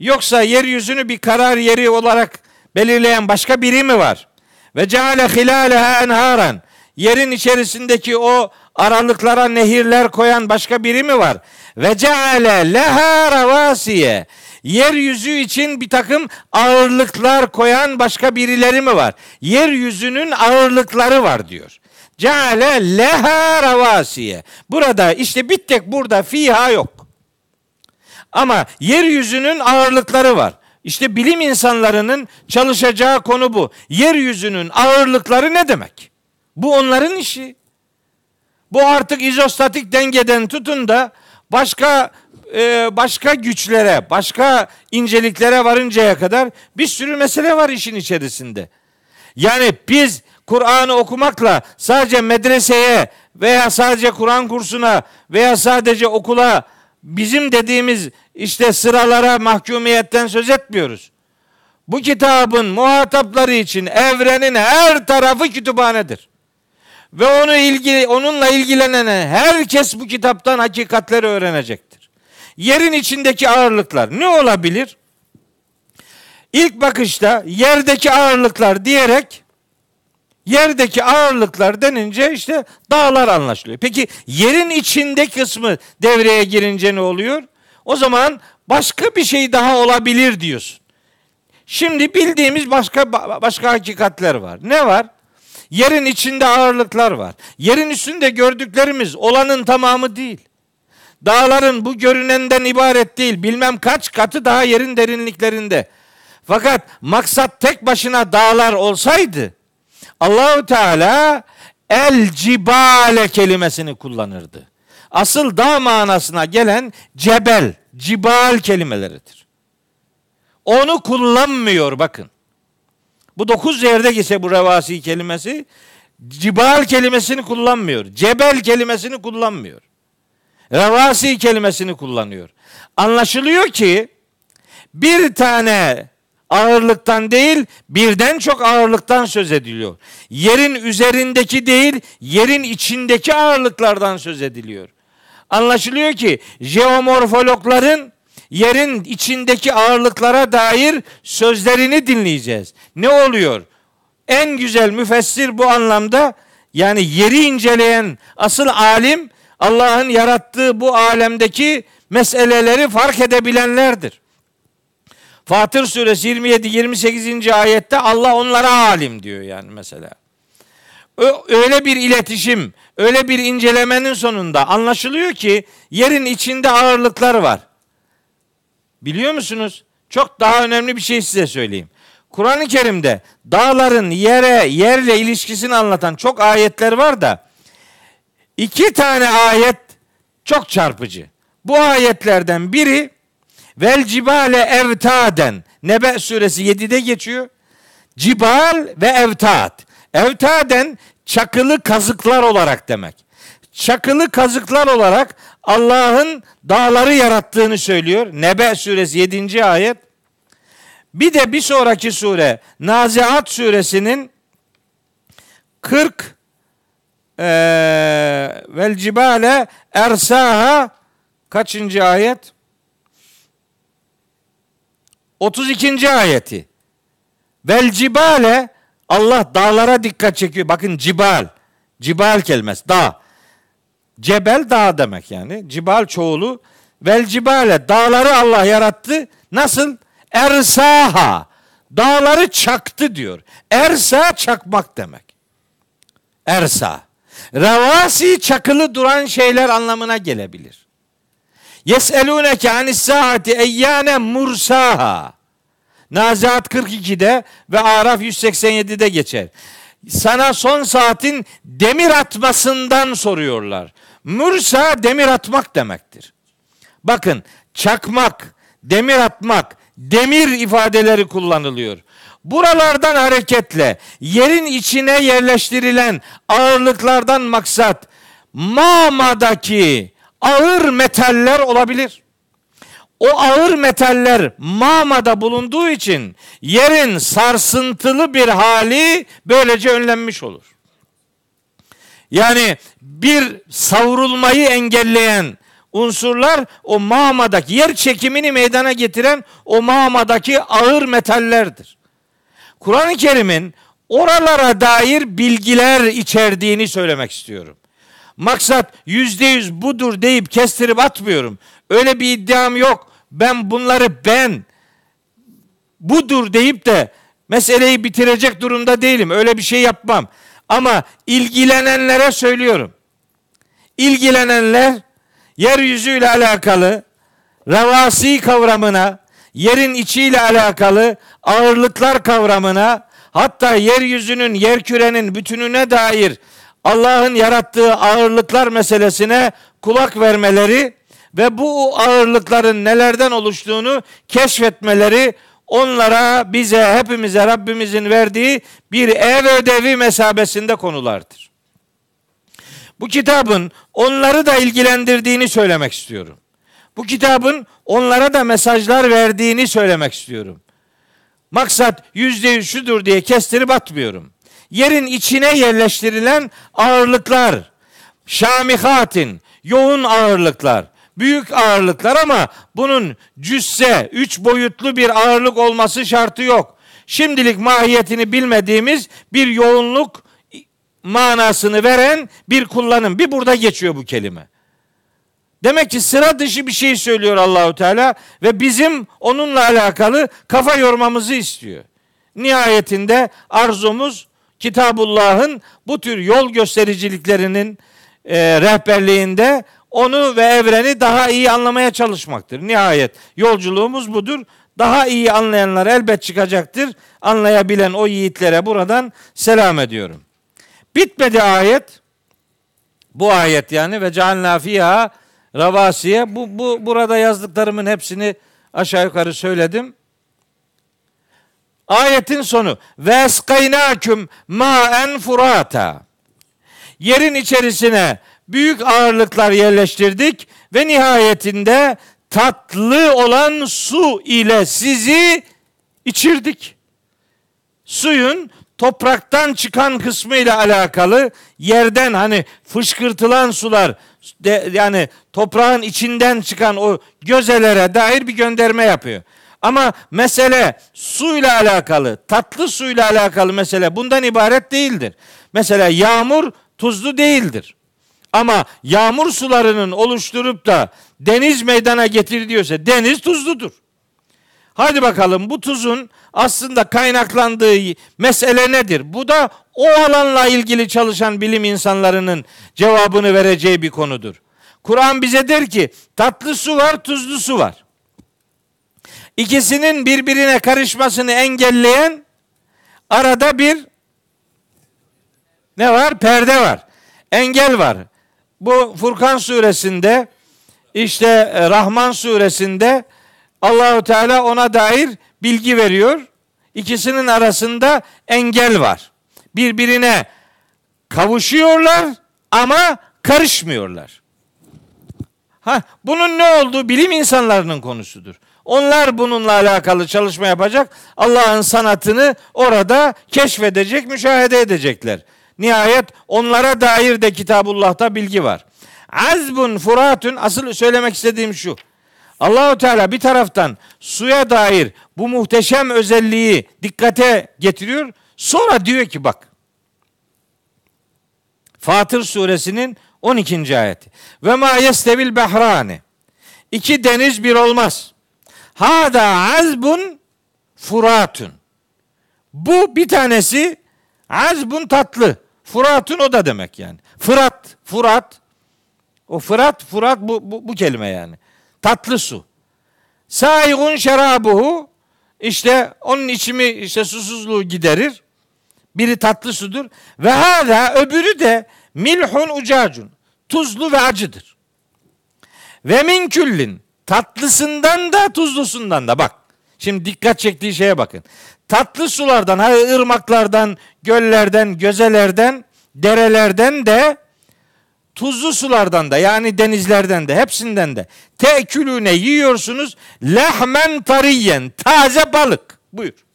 Yoksa yeryüzünü bir karar yeri olarak belirleyen başka biri mi var? Ve ceale hilaleha enharan. Yerin içerisindeki o aralıklara nehirler koyan başka biri mi var? Ve ceale leha ravasiye. Yeryüzü için bir takım ağırlıklar koyan başka birileri mi var? Yeryüzünün ağırlıkları var diyor. Ceale leha ravasiye. Burada işte bir tek burada fiha yok. Ama yeryüzünün ağırlıkları var. İşte bilim insanlarının çalışacağı konu bu. Yeryüzünün ağırlıkları ne demek? Bu onların işi. Bu artık izostatik dengeden tutun da başka e, başka güçlere, başka inceliklere varıncaya kadar bir sürü mesele var işin içerisinde. Yani biz Kur'an'ı okumakla sadece medreseye veya sadece Kur'an kursuna veya sadece okula bizim dediğimiz işte sıralara mahkumiyetten söz etmiyoruz. Bu kitabın muhatapları için evrenin her tarafı kütüphanedir. Ve onu ilgili onunla ilgilenen herkes bu kitaptan hakikatleri öğrenecektir. Yerin içindeki ağırlıklar ne olabilir? İlk bakışta yerdeki ağırlıklar diyerek yerdeki ağırlıklar denince işte dağlar anlaşılıyor. Peki yerin içinde kısmı devreye girince ne oluyor? O zaman başka bir şey daha olabilir diyorsun. Şimdi bildiğimiz başka başka hakikatler var. Ne var? Yerin içinde ağırlıklar var. Yerin üstünde gördüklerimiz olanın tamamı değil. Dağların bu görünenden ibaret değil. Bilmem kaç katı daha yerin derinliklerinde. Fakat maksat tek başına dağlar olsaydı Allahu Teala el cibale kelimesini kullanırdı. Asıl dağ manasına gelen cebel, cibal kelimeleridir. Onu kullanmıyor bakın. Bu dokuz yerde ise bu revasi kelimesi cibal kelimesini kullanmıyor. Cebel kelimesini kullanmıyor. Revasi kelimesini kullanıyor. Anlaşılıyor ki bir tane ağırlıktan değil birden çok ağırlıktan söz ediliyor. Yerin üzerindeki değil yerin içindeki ağırlıklardan söz ediliyor. Anlaşılıyor ki jeomorfologların yerin içindeki ağırlıklara dair sözlerini dinleyeceğiz. Ne oluyor? En güzel müfessir bu anlamda yani yeri inceleyen asıl alim Allah'ın yarattığı bu alemdeki meseleleri fark edebilenlerdir. Fatır suresi 27 28. ayette Allah onlara alim diyor yani mesela. Öyle bir iletişim, öyle bir incelemenin sonunda anlaşılıyor ki yerin içinde ağırlıklar var. Biliyor musunuz? Çok daha önemli bir şey size söyleyeyim. Kur'an-ı Kerim'de dağların yere, yerle ilişkisini anlatan çok ayetler var da iki tane ayet çok çarpıcı. Bu ayetlerden biri vel cibale evtaden Nebe suresi 7'de geçiyor. Cibal ve evtat. Evtaden çakılı kazıklar olarak demek. Çakılı kazıklar olarak Allah'ın dağları yarattığını söylüyor. Nebe suresi 7. ayet. Bir de bir sonraki sure Naziat suresinin 40 ee, vel cibale ersaha kaçıncı ayet? 32. ayeti. Vel cibale Allah dağlara dikkat çekiyor. Bakın cibal. Cibal kelimesi dağ. Cebel dağ demek yani. Cibal çoğulu. Vel cibale dağları Allah yarattı. Nasıl? Ersaha. Dağları çaktı diyor. Ersa çakmak demek. Ersa. Ravasi çakılı duran şeyler anlamına gelebilir. Yeselûneke anis saati eyyâne mursaha. Nazihat 42'de ve Araf 187'de geçer. Sana son saatin demir atmasından soruyorlar. Mursa demir atmak demektir. Bakın çakmak, demir atmak, demir ifadeleri kullanılıyor. Buralardan hareketle yerin içine yerleştirilen ağırlıklardan maksat Mama'daki ağır metaller olabilir. O ağır metaller Mama'da bulunduğu için yerin sarsıntılı bir hali böylece önlenmiş olur. Yani bir savrulmayı engelleyen unsurlar o mağmadaki yer çekimini meydana getiren o mağmadaki ağır metallerdir. Kur'an-ı Kerim'in oralara dair bilgiler içerdiğini söylemek istiyorum. Maksat yüzde yüz budur deyip kestirip atmıyorum. Öyle bir iddiam yok. Ben bunları ben budur deyip de meseleyi bitirecek durumda değilim. Öyle bir şey yapmam. Ama ilgilenenlere söylüyorum. İlgilenenler yeryüzüyle alakalı revasi kavramına, yerin içiyle alakalı ağırlıklar kavramına, hatta yeryüzünün, yer kürenin bütününe dair Allah'ın yarattığı ağırlıklar meselesine kulak vermeleri ve bu ağırlıkların nelerden oluştuğunu keşfetmeleri onlara, bize, hepimize Rabbimizin verdiği bir ev ödevi mesabesinde konulardır. Bu kitabın onları da ilgilendirdiğini söylemek istiyorum. Bu kitabın onlara da mesajlar verdiğini söylemek istiyorum. Maksat yüzde yüz şudur diye kestirip atmıyorum. Yerin içine yerleştirilen ağırlıklar, şamihatin, yoğun ağırlıklar, büyük ağırlıklar ama bunun cüsse, üç boyutlu bir ağırlık olması şartı yok. Şimdilik mahiyetini bilmediğimiz bir yoğunluk manasını veren bir kullanım. Bir burada geçiyor bu kelime. Demek ki sıra dışı bir şey söylüyor Allahu Teala ve bizim onunla alakalı kafa yormamızı istiyor. Nihayetinde arzumuz Kitabullah'ın bu tür yol göstericiliklerinin e, rehberliğinde onu ve evreni daha iyi anlamaya çalışmaktır. Nihayet yolculuğumuz budur. Daha iyi anlayanlar elbet çıkacaktır. Anlayabilen o yiğitlere buradan selam ediyorum. Bitmedi ayet. Bu ayet yani ve cealna fiha ravasiye. Bu, bu burada yazdıklarımın hepsini aşağı yukarı söyledim. Ayetin sonu ve eskaynaküm maen furata. Yerin içerisine büyük ağırlıklar yerleştirdik ve nihayetinde tatlı olan su ile sizi içirdik. Suyun topraktan çıkan kısmı ile alakalı yerden hani fışkırtılan sular de, yani toprağın içinden çıkan o gözelere dair bir gönderme yapıyor. Ama mesele suyla alakalı, tatlı suyla alakalı mesele bundan ibaret değildir. Mesela yağmur tuzlu değildir. Ama yağmur sularının oluşturup da deniz meydana getir diyorsa deniz tuzludur. Hadi bakalım bu tuzun aslında kaynaklandığı mesele nedir? Bu da o alanla ilgili çalışan bilim insanlarının cevabını vereceği bir konudur. Kur'an bize der ki tatlı su var, tuzlu su var. İkisinin birbirine karışmasını engelleyen arada bir ne var? Perde var. Engel var. Bu Furkan suresinde işte e, Rahman suresinde Allahu Teala ona dair bilgi veriyor. İkisinin arasında engel var. Birbirine kavuşuyorlar ama karışmıyorlar. Ha, bunun ne olduğu bilim insanlarının konusudur. Onlar bununla alakalı çalışma yapacak. Allah'ın sanatını orada keşfedecek, müşahede edecekler. Nihayet onlara dair de Kitabullah'ta bilgi var. Azbun furatun asıl söylemek istediğim şu. Allahu Teala bir taraftan suya dair bu muhteşem özelliği dikkate getiriyor. Sonra diyor ki bak. Fatır suresinin 12. ayeti. Ve ma yestevil behrani. İki deniz bir olmaz. Hada azbun furatun. Bu bir tanesi azbun tatlı. Furatun o da demek yani. Fırat, Furat. O Fırat, Furat bu, bu, bu kelime yani. Tatlı su. Saygun şerabuhu işte onun içimi işte susuzluğu giderir. Biri tatlı sudur. Ve hala öbürü de milhun ucacun. Tuzlu ve acıdır. Ve min küllin tatlısından da tuzlusundan da bak. Şimdi dikkat çektiği şeye bakın. Tatlı sulardan, hani ırmaklardan, göllerden, gözelerden, derelerden de tuzlu sulardan da yani denizlerden de hepsinden de tekülüne yiyorsunuz lehmen tariyen taze balık. Buyur.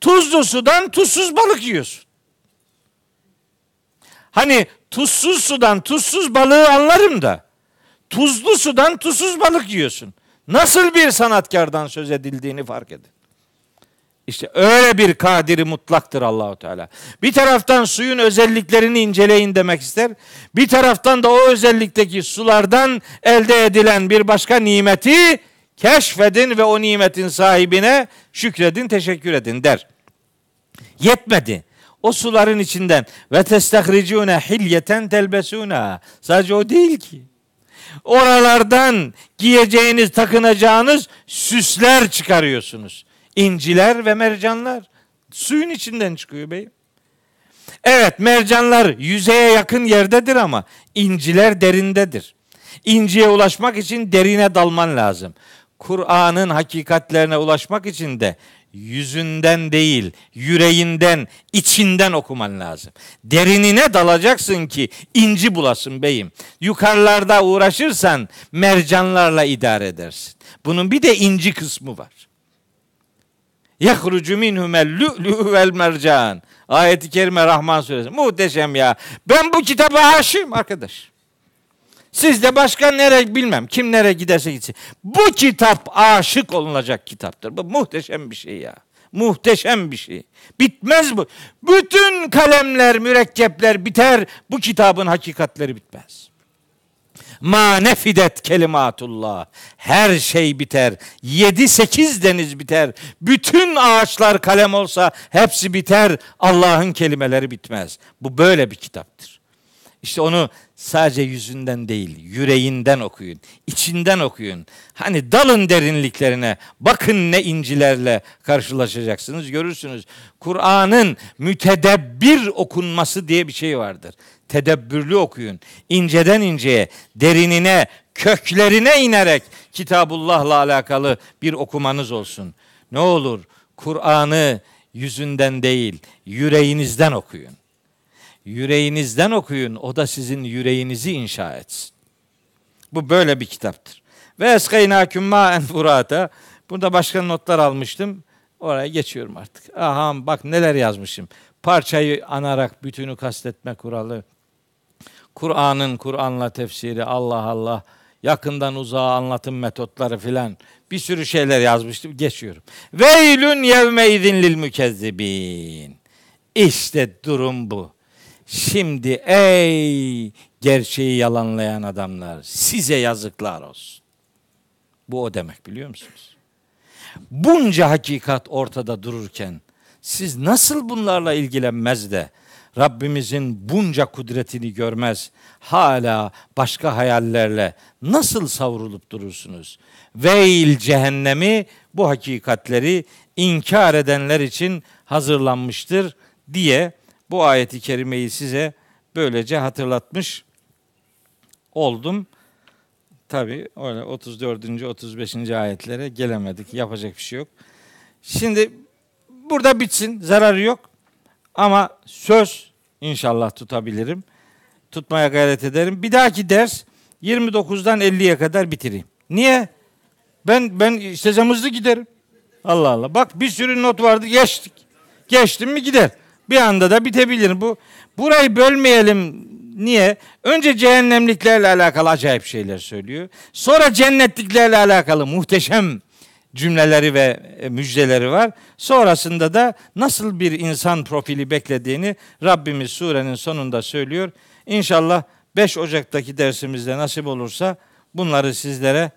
Tuzlu sudan tuzsuz balık yiyorsun. Hani tuzsuz sudan tuzsuz balığı anlarım da tuzlu sudan tuzsuz balık yiyorsun. Nasıl bir sanatkardan söz edildiğini fark edin. İşte öyle bir kadiri mutlaktır Allahu Teala. Bir taraftan suyun özelliklerini inceleyin demek ister. Bir taraftan da o özellikteki sulardan elde edilen bir başka nimeti keşfedin ve o nimetin sahibine şükredin, teşekkür edin der. Yetmedi. O suların içinden ve testahricune hilyeten telbesuna. Sadece o değil ki. Oralardan giyeceğiniz, takınacağınız süsler çıkarıyorsunuz. İnciler ve mercanlar. Suyun içinden çıkıyor beyim. Evet mercanlar yüzeye yakın yerdedir ama inciler derindedir. İnciye ulaşmak için derine dalman lazım. Kur'an'ın hakikatlerine ulaşmak için de yüzünden değil, yüreğinden, içinden okuman lazım. Derinine dalacaksın ki inci bulasın beyim. Yukarılarda uğraşırsan mercanlarla idare edersin. Bunun bir de inci kısmı var. Yahrucu minhumel lü'lü vel mercan. Ayet-i kerime Rahman suresi. Muhteşem ya. Ben bu kitaba aşığım arkadaş. Siz de başka nereye bilmem. Kim nereye giderse gitsin. Bu kitap aşık olunacak kitaptır. Bu muhteşem bir şey ya. Muhteşem bir şey. Bitmez bu. Bütün kalemler, mürekkepler biter. Bu kitabın hakikatleri bitmez. Ma nefidet kelimatullah. Her şey biter. Yedi sekiz deniz biter. Bütün ağaçlar kalem olsa hepsi biter. Allah'ın kelimeleri bitmez. Bu böyle bir kitaptır. İşte onu sadece yüzünden değil, yüreğinden okuyun, içinden okuyun. Hani dalın derinliklerine, bakın ne incilerle karşılaşacaksınız, görürsünüz. Kur'an'ın mütedebbir okunması diye bir şey vardır. Tedebbürlü okuyun. inceden inceye, derinine, köklerine inerek Kitabullah'la alakalı bir okumanız olsun. Ne olur Kur'an'ı yüzünden değil, yüreğinizden okuyun. Yüreğinizden okuyun. O da sizin yüreğinizi inşa etsin. Bu böyle bir kitaptır. Ve eskaynâküm mâen furata. Burada başka notlar almıştım. Oraya geçiyorum artık. Aha bak neler yazmışım. Parçayı anarak bütünü kastetme kuralı. Kur'an'ın Kur'an'la tefsiri Allah Allah. Yakından uzağa anlatım metotları filan. Bir sürü şeyler yazmıştım. Geçiyorum. Veylün yevme idin lil mükezzibin. İşte durum bu. Şimdi ey gerçeği yalanlayan adamlar size yazıklar olsun. Bu o demek biliyor musunuz? Bunca hakikat ortada dururken siz nasıl bunlarla ilgilenmez de Rabbimizin bunca kudretini görmez, hala başka hayallerle nasıl savrulup durursunuz? Veil cehennemi bu hakikatleri inkar edenler için hazırlanmıştır diye bu ayeti kerimeyi size böylece hatırlatmış oldum. Tabi öyle 34. 35. ayetlere gelemedik. Yapacak bir şey yok. Şimdi burada bitsin. Zararı yok. Ama söz inşallah tutabilirim. Tutmaya gayret ederim. Bir dahaki ders 29'dan 50'ye kadar bitireyim. Niye? Ben ben işte hızlı giderim. Allah Allah. Bak bir sürü not vardı geçtik. Geçtim mi gider. Bir anda da bitebilir bu. Burayı bölmeyelim. Niye? Önce cehennemliklerle alakalı acayip şeyler söylüyor. Sonra cennetliklerle alakalı muhteşem cümleleri ve e, müjdeleri var. Sonrasında da nasıl bir insan profili beklediğini Rabbimiz surenin sonunda söylüyor. İnşallah 5 Ocak'taki dersimizde nasip olursa bunları sizlere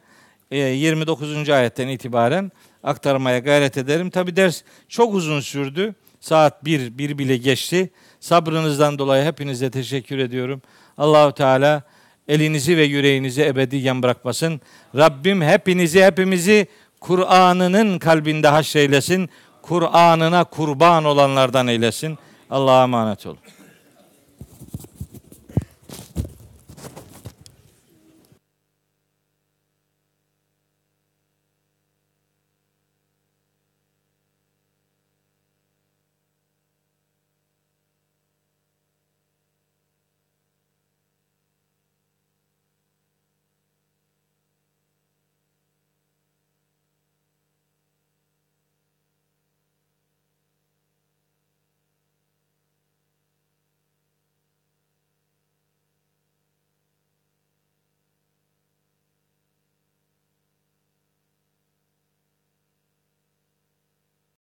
29. E, ayetten itibaren aktarmaya gayret ederim. Tabi ders çok uzun sürdü. Saat 1, 1 bile geçti. Sabrınızdan dolayı hepinize teşekkür ediyorum. Allahu Teala elinizi ve yüreğinizi ebediyen bırakmasın. Rabbim hepinizi hepimizi Kur'an'ının kalbinde haşreylesin. Kur'an'ına kurban olanlardan eylesin. Allah'a emanet olun.